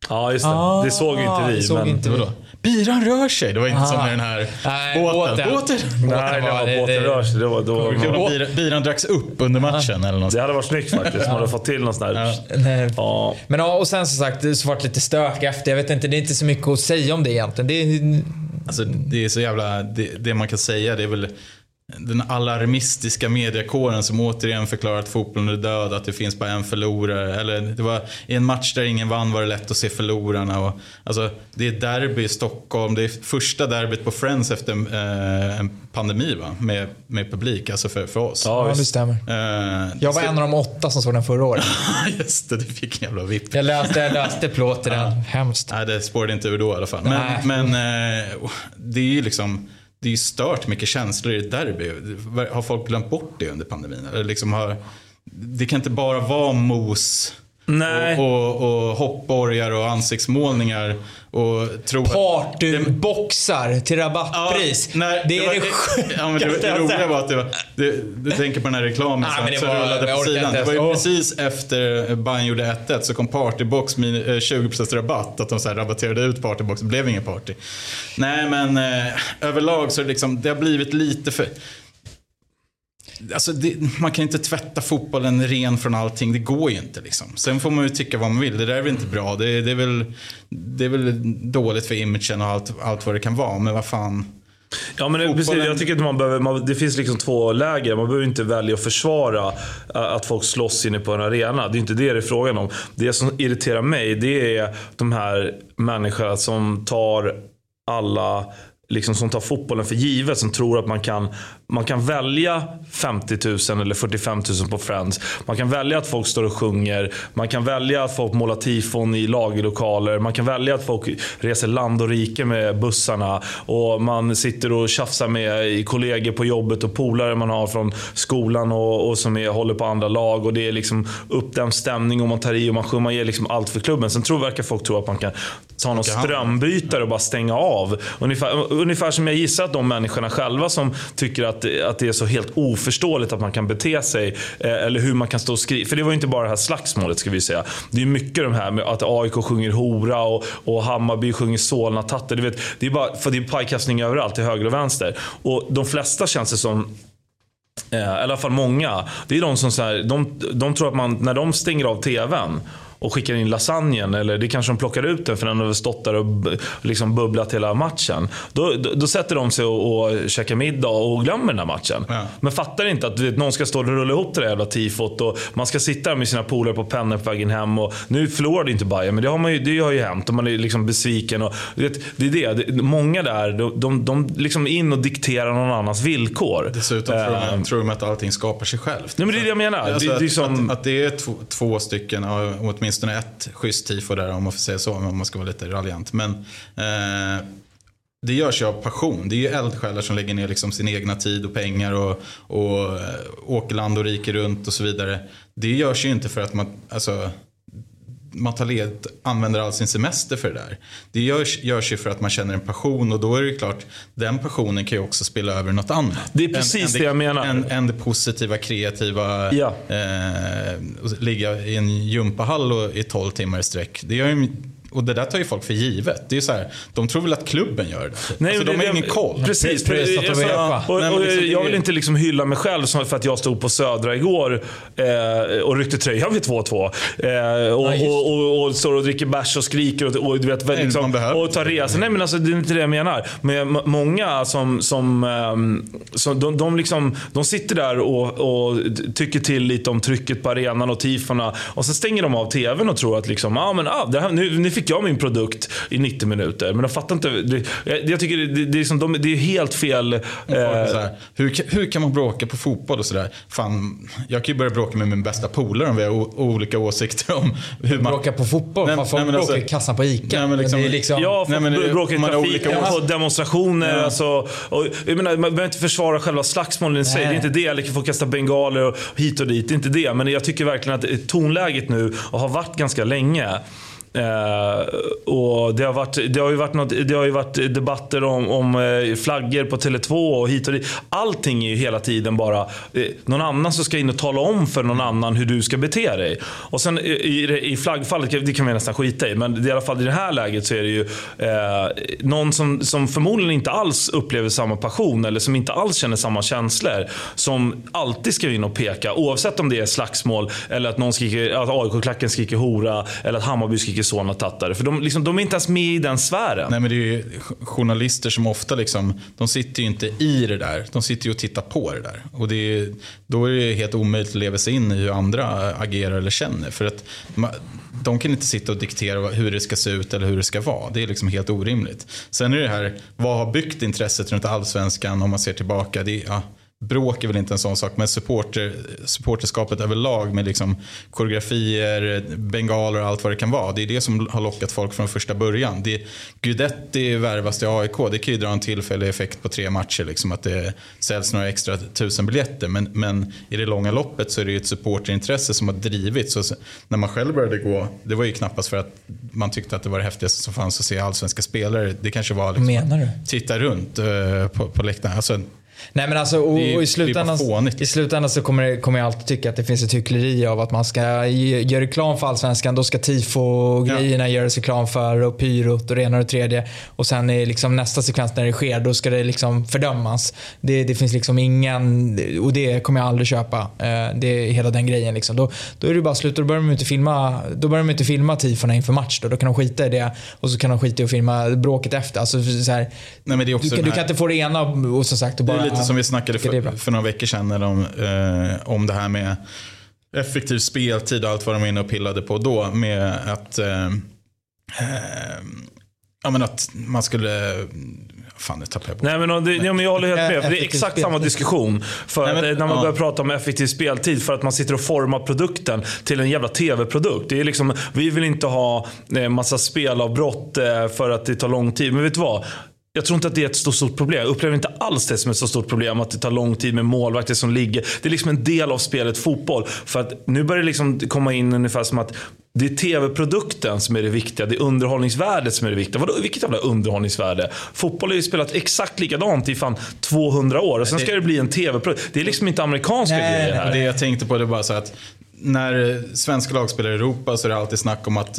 Ja, just det. Ah, det såg inte vi. Såg men... inte vi. Biran rör sig. Det var inte Aha. som med den här Nej, båten. båten. Nej, det var båten rör sig. Det var, då, då, biran, biran dracks upp under matchen. Eller något. Det hade varit snyggt faktiskt. Man hade fått till någon sån där... Ja. ja. Men ja, och sen som sagt, det har varit lite stök efter. Jag vet inte, det är inte så mycket att säga om det egentligen. Det är, alltså, det är så jävla... Det, det man kan säga, det är väl den alarmistiska mediakåren som återigen förklarar att fotbollen är död, att det finns bara en förlorare. Eller det var, I en match där ingen vann var det lätt att se förlorarna. Och, alltså, det är derby i Stockholm, det är första derbyt på Friends efter eh, en pandemi va? Med, med publik, alltså för, för oss. Ja, det stämmer. Eh, jag var så... en av de åtta som såg den förra året. <laughs> Just det, du fick en jävla vipp. Jag läste, jag läste plåt i den, hemskt. Nej, det spårade inte ur då i alla fall. Men, men eh, det är ju liksom det är ju stört mycket känslor i ett derby. Har folk glömt bort det under pandemin? Eller liksom har, det kan inte bara vara mos Nej. Och, och, och hoppborgar och ansiktsmålningar. Och tro Partyboxar till rabattpris. Ja, nej, det, det, är det, det, <laughs> ja, det, det roliga var att det var, det, du tänker på den här reklamen ah, som, som rullade på sidan. Det var ju oh. precis efter Bayern gjorde 1-1 så kom Partybox med 20% rabatt. Att de så här rabatterade ut Partybox. Det blev ingen party. Nej men eh, överlag så det liksom, det har blivit lite för Alltså det, man kan inte tvätta fotbollen ren från allting. Det går ju inte. Liksom. Sen får man ju tycka vad man vill. Det där är väl inte bra. Det, det, är, väl, det är väl dåligt för imagen och allt, allt vad det kan vara. Men vad fan. Ja men Fotbollen... precis, jag tycker att man behöver, man, det finns liksom två läger. Man behöver inte välja att försvara att folk slåss inne på en arena. Det är inte det det är frågan om. Det som irriterar mig det är de här människorna som tar alla liksom, som tar fotbollen för givet. Som tror att man kan, man kan välja 50 000 eller 45 000 på Friends. Man kan välja att folk står och sjunger. Man kan välja att folk målar tifon i lagerlokaler. Man kan välja att folk reser land och rike med bussarna. Och man sitter och tjafsar med kollegor på jobbet och polare man har från skolan och, och som är, håller på andra lag. Och det är liksom uppdämd stämning och man tar i och man sjunger. Man ger liksom allt för klubben. Sen tror, verkar folk tro att man kan ta någon strömbytare och bara stänga av. Ungefär, ungefär som jag gissar att de människorna själva som tycker att, att det är så helt oförståeligt att man kan bete sig. Eh, eller hur man kan stå och skrika. För det var ju inte bara det här slagsmålet ska vi säga. Det är mycket de här med att AIK sjunger hora och, och Hammarby sjunger Solna-tatter. Det, det är bara, för det är pajkastning överallt till höger och vänster. Och de flesta känns det som eh, i alla fall många. Det är de som så här, de, de tror att man, när de stänger av TVn och skickar in lasagnen. Eller det kanske de plockar ut den för den har stått där och liksom bubblat hela matchen. Då, då, då sätter de sig och, och käkar middag och glömmer den här matchen. Ja. Men fattar inte att vet, någon ska stå och rulla ihop det där jävla tifot. Och man ska sitta där med sina polare på pennor på vägen hem. Och nu förlorade inte Bayern men det har, man ju, det har ju hänt. Och man är liksom besviken. Och, vet, det är det. Många där, de, de, de liksom in och dikterar någon annans villkor. Dessutom tror, de, uh, tror de att allting skapar sig självt. Nej, men det är det jag menar. Alltså det, det är som... att, att, det är två, två stycken, åtminstone åtminstone ett schysst tifo där om man får säga så, om man ska vara lite raljant. Men eh, det görs ju av passion. Det är ju eldsjälar som lägger ner liksom sin egna tid och pengar och, och eh, åker land och rike runt och så vidare. Det görs ju inte för att man, alltså, man tar led, använder all sin semester för det där. Det görs, görs ju för att man känner en passion och då är det klart, den passionen kan ju också spela över något annat. Det är precis en, det jag menar. En, en det positiva, kreativa, ja. eh, ligga i en gympahall och, i 12 timmar i sträck. Det gör ju och det där tar ju folk för givet. Det är så här, de tror väl att klubben gör det. Nej, alltså, de har ingen koll. Precis. För, jag, jag, och, och, liksom, jag vill inte liksom hylla mig själv för att jag stod på Södra igår eh, och ryckte tröjan vid 2-2. Eh, och, och, och, och, står och dricker bärs och skriker och, och, du vet, Nej, liksom, och tar resor. Nej men alltså det är inte det jag menar. Men många som, som, um, som de, de, liksom, de sitter där och, och tycker till lite om trycket på arenan och tifona. Och så stänger de av TVn och tror att liksom, ah, men, ah, det här, nu, nu fick jag min produkt i 90 minuter. Men de fattar inte. Det, jag, jag tycker det, det, det, är som de, det är helt fel. Eh, hur, hur kan man bråka på fotboll och sådär? Fan, jag kan ju börja bråka med min bästa polare om vi har o, olika åsikter om hur man... Bråka på fotboll? Nej, folk nej, bråkar alltså, i kassan på ICA. Nej, men liksom, men liksom, ja, folk bråkar i trafiken, på demonstrationer. Ja. Alltså, och, jag menar, man behöver inte försvara själva slagsmålen i sig. Det är inte det. Eller få kasta bengaler och hit och dit. Det är inte det. Men jag tycker verkligen att tonläget nu, och har varit ganska länge, Eh, och det, har varit, det, har ju varit något, det har ju varit debatter om, om eh, flaggor på Tele2 och hit och dit. Allting är ju hela tiden bara eh, någon annan som ska in och tala om för någon annan hur du ska bete dig. Och sen i, i flaggfallet, det kan vi nästan skita i, men i alla fall i det här läget så är det ju någon som, som förmodligen inte alls upplever samma passion eller som inte alls känner samma känslor. Som alltid ska in och peka, oavsett om det är slagsmål eller att någon skriker, att AIK-klacken skriker hora eller att Hammarby skriker mycket och tattare. För de, liksom, de, är inte ens med i den sfären. Nej men det är ju journalister som ofta liksom, de sitter ju inte i det där. De sitter ju och tittar på det där. Och det är, då är det helt omöjligt att leva sig in i hur andra agerar eller känner. För att de kan inte sitta och diktera hur det ska se ut eller hur det ska vara. Det är liksom helt orimligt. Sen är det här, vad har byggt intresset runt allsvenskan om man ser tillbaka? Det är, ja, bråk är väl inte en sån sak, men supporter, supporterskapet överlag med liksom koreografier, bengaler och allt vad det kan vara. Det är det som har lockat folk från första början. Det, Guidetti värvas till AIK, det kan ju dra en tillfällig effekt på tre matcher, liksom att det säljs några extra tusen biljetter. Men, men i det långa loppet så är det ju ett supporterintresse som har drivit. Så när man själv började gå, det var ju knappast för att man tyckte att det var det häftigaste som fanns att se allsvenska spelare. Det kanske var liksom, Menar du? titta runt uh, på, på läktaren. Alltså, Nej men alltså och, och i, slutändan, i slutändan så kommer, kommer jag alltid tycka att det finns ett hyckleri av att man ska göra reklam för Allsvenskan. Då ska tifo-grejerna ja. göras reklam för och pyrot och det ena och det tredje. Och sen är liksom nästa sekvens när det sker, då ska det liksom fördömas. Det, det finns liksom ingen, och det kommer jag aldrig köpa. Eh, det är hela den grejen liksom. Då, då är det bara slut. Då börjar de inte filma, då börjar de inte filma tifona inför match. Då. då kan de skita i det och så kan de skita i att filma bråket efter. Alltså, så här, Nej, men det är också du, du kan inte få det ena och som sagt och bara lite som vi snackade för, för några veckor sedan om, eh, om det här med effektiv speltid och allt vad de var inne och pillade på då. Med att, eh, eh, ja, men att man skulle Fan, nu tappade jag på. Nej, men, det, ja, men jag håller helt med. För det är exakt samma diskussion. För Nej, men, att, när man ja. börjar prata om effektiv speltid. För att man sitter och formar produkten till en jävla tv-produkt. Det är liksom, vi vill inte ha eh, massa spelavbrott eh, för att det tar lång tid. Men vet du vad? Jag tror inte att det är ett så stort problem. Jag upplever inte alls det som ett så stort problem att det tar lång tid med målvakter som ligger. Det är liksom en del av spelet fotboll. För att nu börjar det liksom komma in ungefär som att det är tv-produkten som är det viktiga. Det är underhållningsvärdet som är det viktiga. Vadå, vilket jävla underhållningsvärde? Fotboll har ju spelat exakt likadant i fan 200 år. Och sen ska det bli en tv-produkt. Det är liksom inte amerikanska Nej, grejer här. Det jag tänkte på det bara så att när svenska lag spelar i Europa så är det alltid snack om att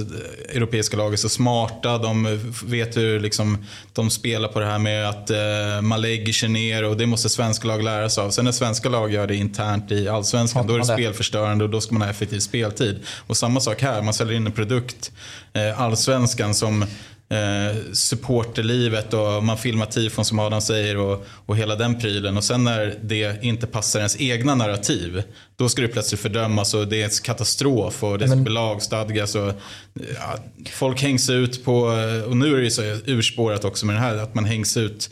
europeiska lag är så smarta. De vet hur liksom, de spelar på det här med att eh, man lägger sig ner och det måste svenska lag lära sig av. Sen när svenska lag gör det internt i allsvenskan då är det spelförstörande och då ska man ha effektiv speltid. Och samma sak här, man säljer in en produkt, eh, allsvenskan som eh, supporterlivet och man filmar tifon som Adam säger och, och hela den prylen. Och sen när det inte passar ens egna narrativ, då ska det plötsligt fördömas och det är en katastrof och det ska Men... lagstadgas. Och, ja, folk hängs ut på, och nu är det så urspårat också med det här, att man hängs ut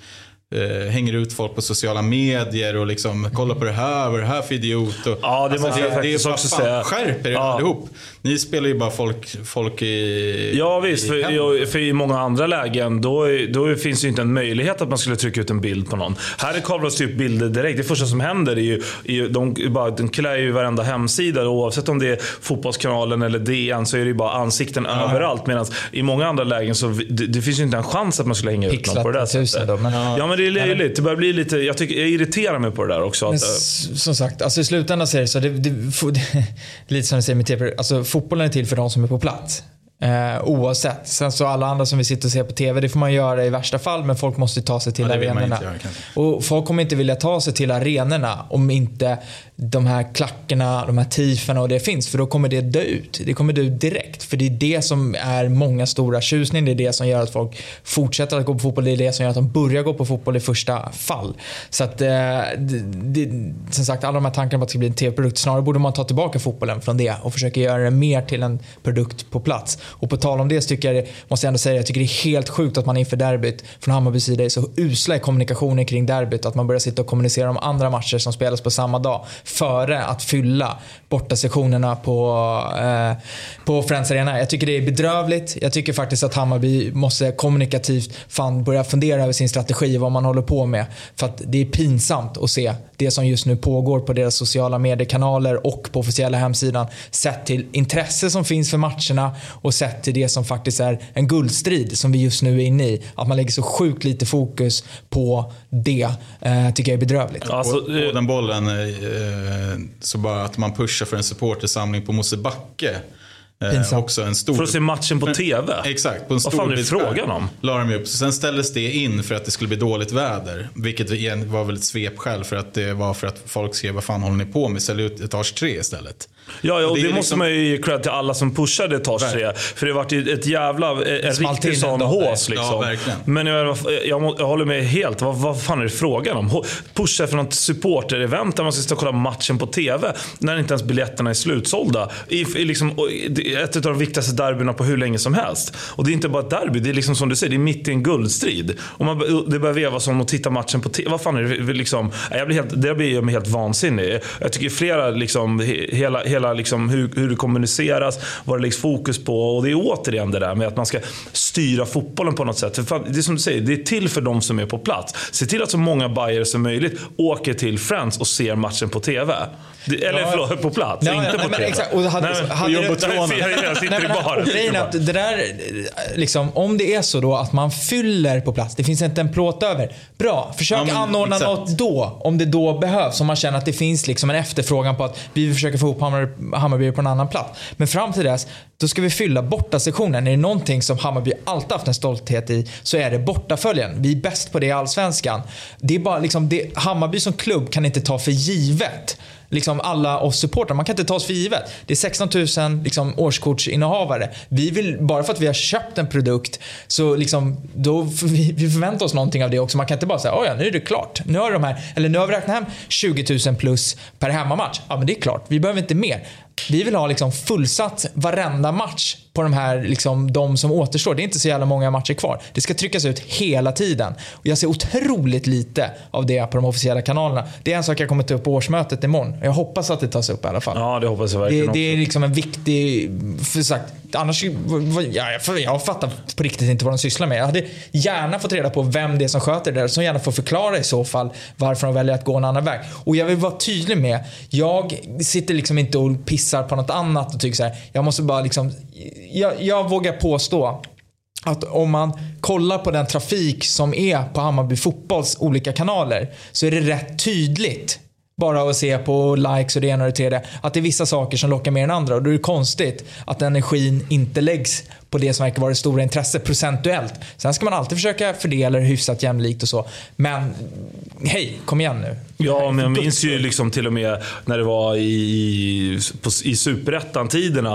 eh, hänger ut folk på sociala medier och liksom kolla på det här, vad är det här för idiot? Och, ja, det alltså, måste jag faktiskt också fan, säga. Skärp er ja. allihop. Ni spelar ju bara folk, folk i Ja visst, i för, för, i många andra lägen då, då finns det ju inte en möjlighet att man skulle trycka ut en bild på någon. Här kablas typ bilder direkt. Det första som händer är ju, är ju de, bara, de klär ju varenda hemsida. Oavsett om det är Fotbollskanalen eller DN så är det ju bara ansikten ja. överallt. Medan i många andra lägen så det, det finns ju inte en chans att man skulle hänga ut någon på det där sättet. Då, men, ja. ja men det är löjligt. Det börjar bli lite, jag, tycker, jag irriterar mig på det där också. Att, som sagt, alltså i slutändan så är det så. Det, det, det, <laughs> lite som du säger med TP. Alltså, fotbollen är till för de som är på plats. Eh, oavsett. Sen så alla andra som vi sitter och ser på TV, det får man göra i värsta fall, men folk måste ta sig till ja, arenorna. Och folk kommer inte vilja ta sig till arenorna om inte de här klackarna, de här tiferna och det finns. För då kommer det dö ut. Det kommer dö ut direkt. För det är det som är många stora tjusning. Det är det som gör att folk fortsätter att gå på fotboll. Det är det som gör att de börjar gå på fotboll i första fall. Så att, eh, det, det, som sagt, alla de här tankarna på att det ska bli en tv-produkt. Snarare borde man ta tillbaka fotbollen från det och försöka göra det mer till en produkt på plats. Och på tal om det så tycker jag, måste jag ändå säga, jag tycker det är helt sjukt att man inför derbyt från Hammarbys sida är så usla i kommunikationen kring derbyt. Att man börjar sitta och kommunicera om andra matcher som spelas på samma dag före att fylla bortasektionerna på, eh, på Friends Arena. Jag tycker det är bedrövligt. Jag tycker faktiskt att Hammarby måste kommunikativt fan börja fundera över sin strategi och vad man håller på med. För att det är pinsamt att se det som just nu pågår på deras sociala mediekanaler och på officiella hemsidan. Sett till intresse som finns för matcherna och sett till det som faktiskt är en guldstrid som vi just nu är inne i. Att man lägger så sjukt lite fokus på det eh, tycker jag är bedrövligt. Alltså, på, på den bollen, eh, så bara att man pushar för en supportersamling på Mosebacke Eh, också en stor... För att se matchen på TV? Exakt, på en stor Vad fan är det frågan om? La de upp. Så sen ställdes det in för att det skulle bli dåligt väder. Vilket var väl ett svepskäl för att det var för att folk skrev vad fan håller ni på med? Ställ ut etage tre istället. Ja, ja och det, det måste liksom... man ju ge cred till alla som pushade etage 3. För det vart ju ett jävla, en riktig sån hås liksom. Ja, verkligen. Men jag, jag, jag, håller med helt. Vad, vad fan är det frågan om? Pusha för något supporter-event där man ska stå och kolla matchen på TV. När inte ens biljetterna är slutsålda. I, i liksom, ett av de viktigaste derbyna på hur länge som helst. Och det är inte bara ett derby, det är liksom som du säger, det är mitt i en guldstrid. Och man, det börjar vevas om att titta matchen på TV. Vad fan är det liksom? Jag blir helt, det blir jag helt vansinnig. Jag tycker flera, liksom, hela, hela liksom, hur, hur det kommuniceras, vad det läggs fokus på. Och det är återigen det där med att man ska styra fotbollen på något sätt. För det är som du säger, det är till för de som är på plats. Se till att så många bajare som möjligt åker till Friends och ser matchen på TV. Eller ja. förlåt, på plats, ja, inte på nej, exakt. Och hade, nej, hade och jag sitter i baren. Grejen att det där, liksom, om det är så då att man fyller på plats, det finns inte en plåt över. Bra, försök ja, men, anordna exakt. något då, om det då behövs. Om man känner att det finns liksom en efterfrågan på att vi försöka få ihop Hammarby på en annan plats. Men fram till dess, då ska vi fylla bortasektionen. Är det någonting som Hammarby alltid haft en stolthet i så är det bortaföljen. Vi är bäst på det i Allsvenskan. Det är bara liksom, det, Hammarby som klubb kan inte ta för givet liksom Liksom alla oss supportrar. Man kan inte ta oss för givet. Det är 16 000 liksom, årskortsinnehavare. Vi vill, bara för att vi har köpt en produkt så liksom, då, vi, vi förväntar oss någonting av det också. Man kan inte bara säga, ja nu är det klart. Nu har, de här, eller nu har vi räknat hem 20 000 plus per hemmamatch. Ja men det är klart, vi behöver inte mer. Vi vill ha liksom fullsatt varenda match på de här, liksom, de som återstår. Det är inte så jävla många matcher kvar. Det ska tryckas ut hela tiden. Och jag ser otroligt lite av det på de officiella kanalerna. Det är en sak jag kommer ta upp på årsmötet imorgon. Jag hoppas att det tas upp i alla fall. Ja, det hoppas jag verkligen Det, det är liksom en viktig... För sagt, annars... Ja, jag, jag fattar på riktigt inte vad de sysslar med. Jag hade gärna fått reda på vem det är som sköter det där. Som gärna får förklara i så fall varför de väljer att gå en annan väg. Och jag vill vara tydlig med, jag sitter liksom inte och pissar på något annat och tycker så här, jag måste bara liksom jag, jag vågar påstå att om man kollar på den trafik som är på Hammarby fotbolls olika kanaler så är det rätt tydligt bara att se på likes och det ena och det tredje. Att det är vissa saker som lockar mer än andra och då är det konstigt att energin inte läggs på det som verkar vara det stora intresset procentuellt. Sen ska man alltid försöka fördela det hyfsat jämlikt och så. Men hej, kom igen nu. Ja, men jag minns ju liksom till och med när det var i, på, i superettan-tiderna,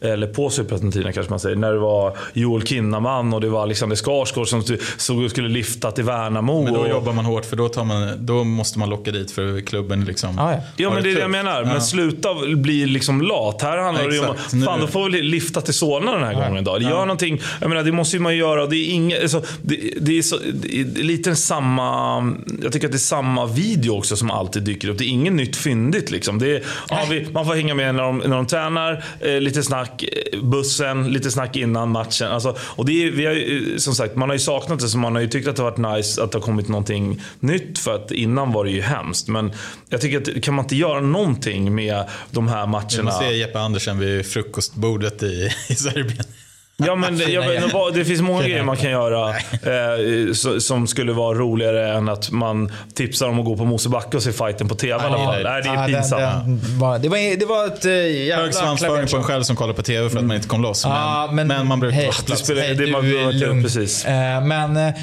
eller på superettan-tiderna kanske man säger, när det var Joel Kinnaman och det var Alexander Skarsgård som, som skulle lyfta till Värnamo. Men då och, jobbar man hårt för då, tar man, då måste man locka dit för klubben liksom. Ah, ja. ja, men det är det jag menar. Ja. Men sluta bli liksom lat. Här handlar det ju om, fan då får vi lyfta till Solna den här gången. Gången idag. Gör ja. någonting. Jag menar, det måste ju man göra. Det är, inget, alltså, det, det, är så, det är lite samma... Jag tycker att det är samma video också som alltid dyker upp. Det är inget nytt fyndigt liksom. Det är, ja, vi, man får hänga med när de, när de tränar, eh, lite snack, eh, bussen, lite snack innan matchen. Alltså, och det är, vi har, som sagt, man har ju saknat det, så man har ju tyckt att det har varit nice att det har kommit någonting nytt. För att innan var det ju hemskt. Men jag tycker att kan man inte göra någonting med de här matcherna? Man ser Jeppe Andersen vid frukostbordet i, i Serbien. Ja, men det, jag, det finns många grejer man kan göra eh, som skulle vara roligare än att man tipsar om att gå på Mosebacke och se fighten på TV alla fall. Nej, det är pinsamt. det, var, det, var, det var ett äh, jävla Hög svansföring på en själv som kollar på TV för att man inte kom loss. Men, ah, men, men man brukar vara på plats. Det, spelar, det, det, man, precis. Eh, men eh,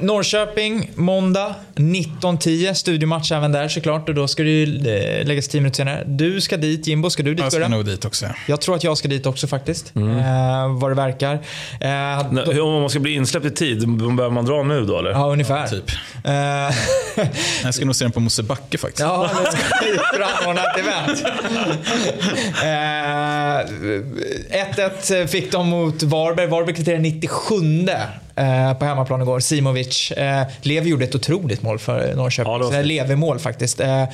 Norrköping, måndag 19.10. Studiomatch även där såklart och då ska det ju eh, läggas 10 minuter senare. Du ska dit, Jimbo. Ska du dit? Jag ska nog dit också. Jag tror att jag ska dit också faktiskt. Mm. Eh, vad det verkar. Eh, då... Om man ska bli insläppt i tid, behöver man dra nu då eller? Ja, ungefär. Ja, typ. Eh... <laughs> jag ska nog se den på Mosebacke faktiskt. Ja, det ska jag anordna ett event. 1-1 eh, fick de mot Varberg. Varberg kvitterade 97 Eh, på hemmaplan igår. Simovic. Eh, Levi gjorde ett otroligt mål för Norrköping. Ja, det Levi-mål faktiskt. Eh,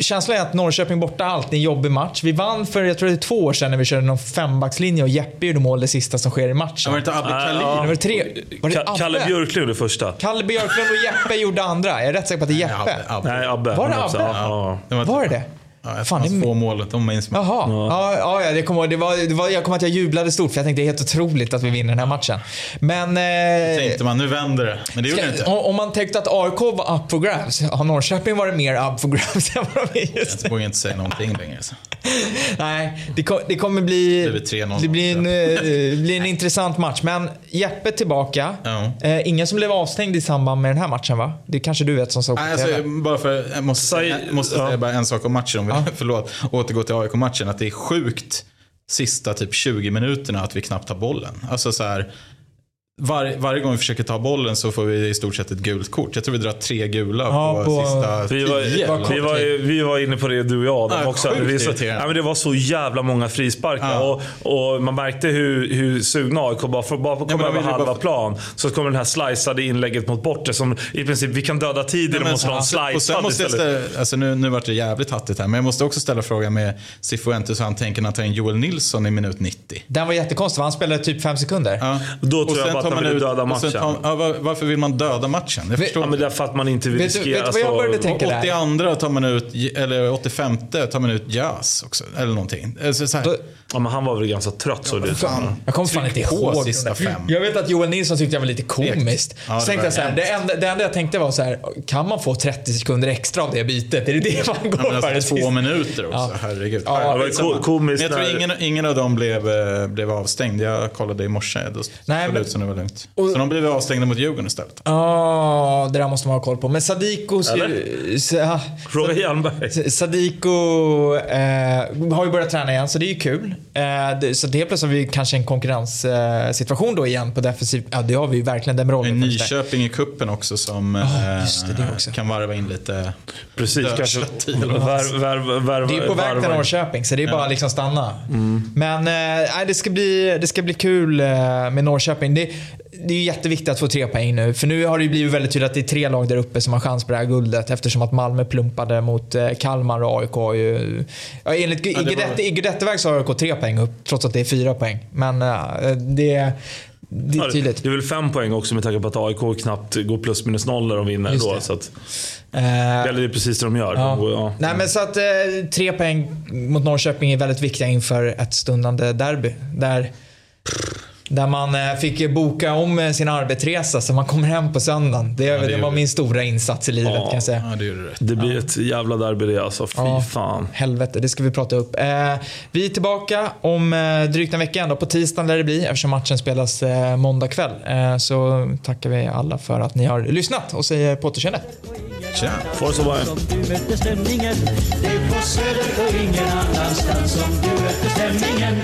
känslan är att Norrköping borta alltid är en jobbig match. Vi vann för, jag tror det är två år sedan när vi körde någon fembackslinje och Jeppe gjorde mål det sista som sker i matchen. Var det inte Abbe Khalil? Ja. Var det tre? Var det Abbe? Kalle Björklund gjorde första. Kalle Björklund och Jeppe gjorde andra. Jag är rätt säker på att det är Jeppe. Nej, Abbe. Nej, Abbe. Var det Abbe? Ja. Var det det? Ja, Fan, det få mål, de minns man. Jaha. Ja. Ja, ja, det kom, det var, det var, jag kommer att jag jublade stort för jag tänkte det är helt otroligt att vi vinner den här matchen. Men... Eh, tänkte man, nu vänder det. Men det gjorde ska, inte. Om man tänkte att AIK var up for grabs, har Norrköping varit mer up for grabs <laughs> än vad de är just Jag vågar inte säga någonting längre. Så. <laughs> Nej, det, kom, det kommer bli... Det, det blir en, uh, <laughs> blir en intressant match. Men Jeppe tillbaka. Ja. Uh, ingen som blev avstängd i samband med den här matchen va? Det kanske du vet som såg på alltså, Bara för, jag måste, säga, jag måste säga bara en sak om matchen. Om vi, ja. <laughs> Förlåt, återgå till AIK-matchen. Att det är sjukt sista typ 20 minuterna att vi knappt har bollen. Alltså så här, var, varje gång vi försöker ta bollen så får vi i stort sett ett gult kort. Jag tror vi drar tre gula ja, på, på, sista vi var, tio. Vi var, vi var inne på det du och jag Adam ja, också. Det, så, ja, men det var så jävla många frisparkar. Ja. Och, och, man märkte hur, hur sugna AIK bara för bara komma ja, över halva bara... plan. Så kommer det här slicade inlägget mot bortre som i princip, vi kan döda tid genom att slå en slicead istället. alltså nu, nu vart det jävligt hattigt här, men jag måste också ställa frågan med Cifuentes hur han tänker när han tar in Joel Nilsson i minut 90. Den var jättekonstig, han spelade typ fem sekunder. Ja. Då tror jag bara att han ville döda matchen. Tar, ja, varför vill man döda matchen? Jag förstår. Ja, men därför att man inte vill riskera. Vet du vad jag började tänka där? 82 tar man ut, eller 85 tar man ut Jazz också. Eller någonting. Alltså, så här. Ja, men han var väl ganska trött så det fan, Jag kommer fan inte ihåg. Sista fem. Jag vet att Joel Nilsson tyckte jag var lite komiskt. Ja, så tänkte jag så här, det, enda, det enda jag tänkte var så här, kan man få 30 sekunder extra av det bytet? Är det det man går ja, för? Alltså, två minuter också, ja. herregud. Ja, det var komiskt. jag tror ingen, ingen av dem blev, eh, blev avstängd. Jag kollade i morse, då såg det ut som det var lugnt. Och, så de blev avstängda mot Djurgården istället. Ja, det där måste man ha koll på. Men Sadiko... Fråga Hjelmberg. Sadiko eh, har ju börjat träna igen, så det är ju kul. Eh, så helt plötsligt har vi kanske en konkurrenssituation då igen på defensiv. Ja, det har vi ju verkligen den rollen. Nyköping i kuppen också som oh, det, också. kan varva in lite Precis, kanske var, var, var, Det är på väg till Norrköping så det är bara liksom stanna. Mm. Men eh, det, ska bli, det ska bli kul eh, med Norrköping. Det, det är jätteviktigt att få tre poäng nu. För nu har det blivit väldigt tydligt att det är tre lag där uppe som har chans på det här guldet. Eftersom att Malmö plumpade mot eh, Kalmar och AIK ju... Ja, enligt ja, var... i Guidetteväg så har AIK tre poäng upp, trots att det är fyra poäng. Men det... Det är tydligt. Det är väl fem poäng också med tanke på att AIK knappt går plus minus noll när de vinner. Då, så att, uh, eller det är precis det de gör. Ja. De, ja. Nej, men så att, tre poäng mot Norrköping är väldigt viktiga inför ett stundande derby. Där där man eh, fick boka om eh, sin arbetsresa så man kommer hem på söndagen. Det, ja, det, det var min stora insats i livet ja, kan jag säga. Ja, det, det blir ett jävla derby det alltså. Fy ja, fan. Helvete, det ska vi prata upp. Eh, vi är tillbaka om eh, drygt en vecka. Ändå på tisdagen lär det bli eftersom matchen spelas eh, måndag kväll. Eh, så tackar vi alla för att ni har lyssnat och säger på återseende. Tja, Forza Bayern. Det är på Söder och ingen annanstans som du möter stämningen.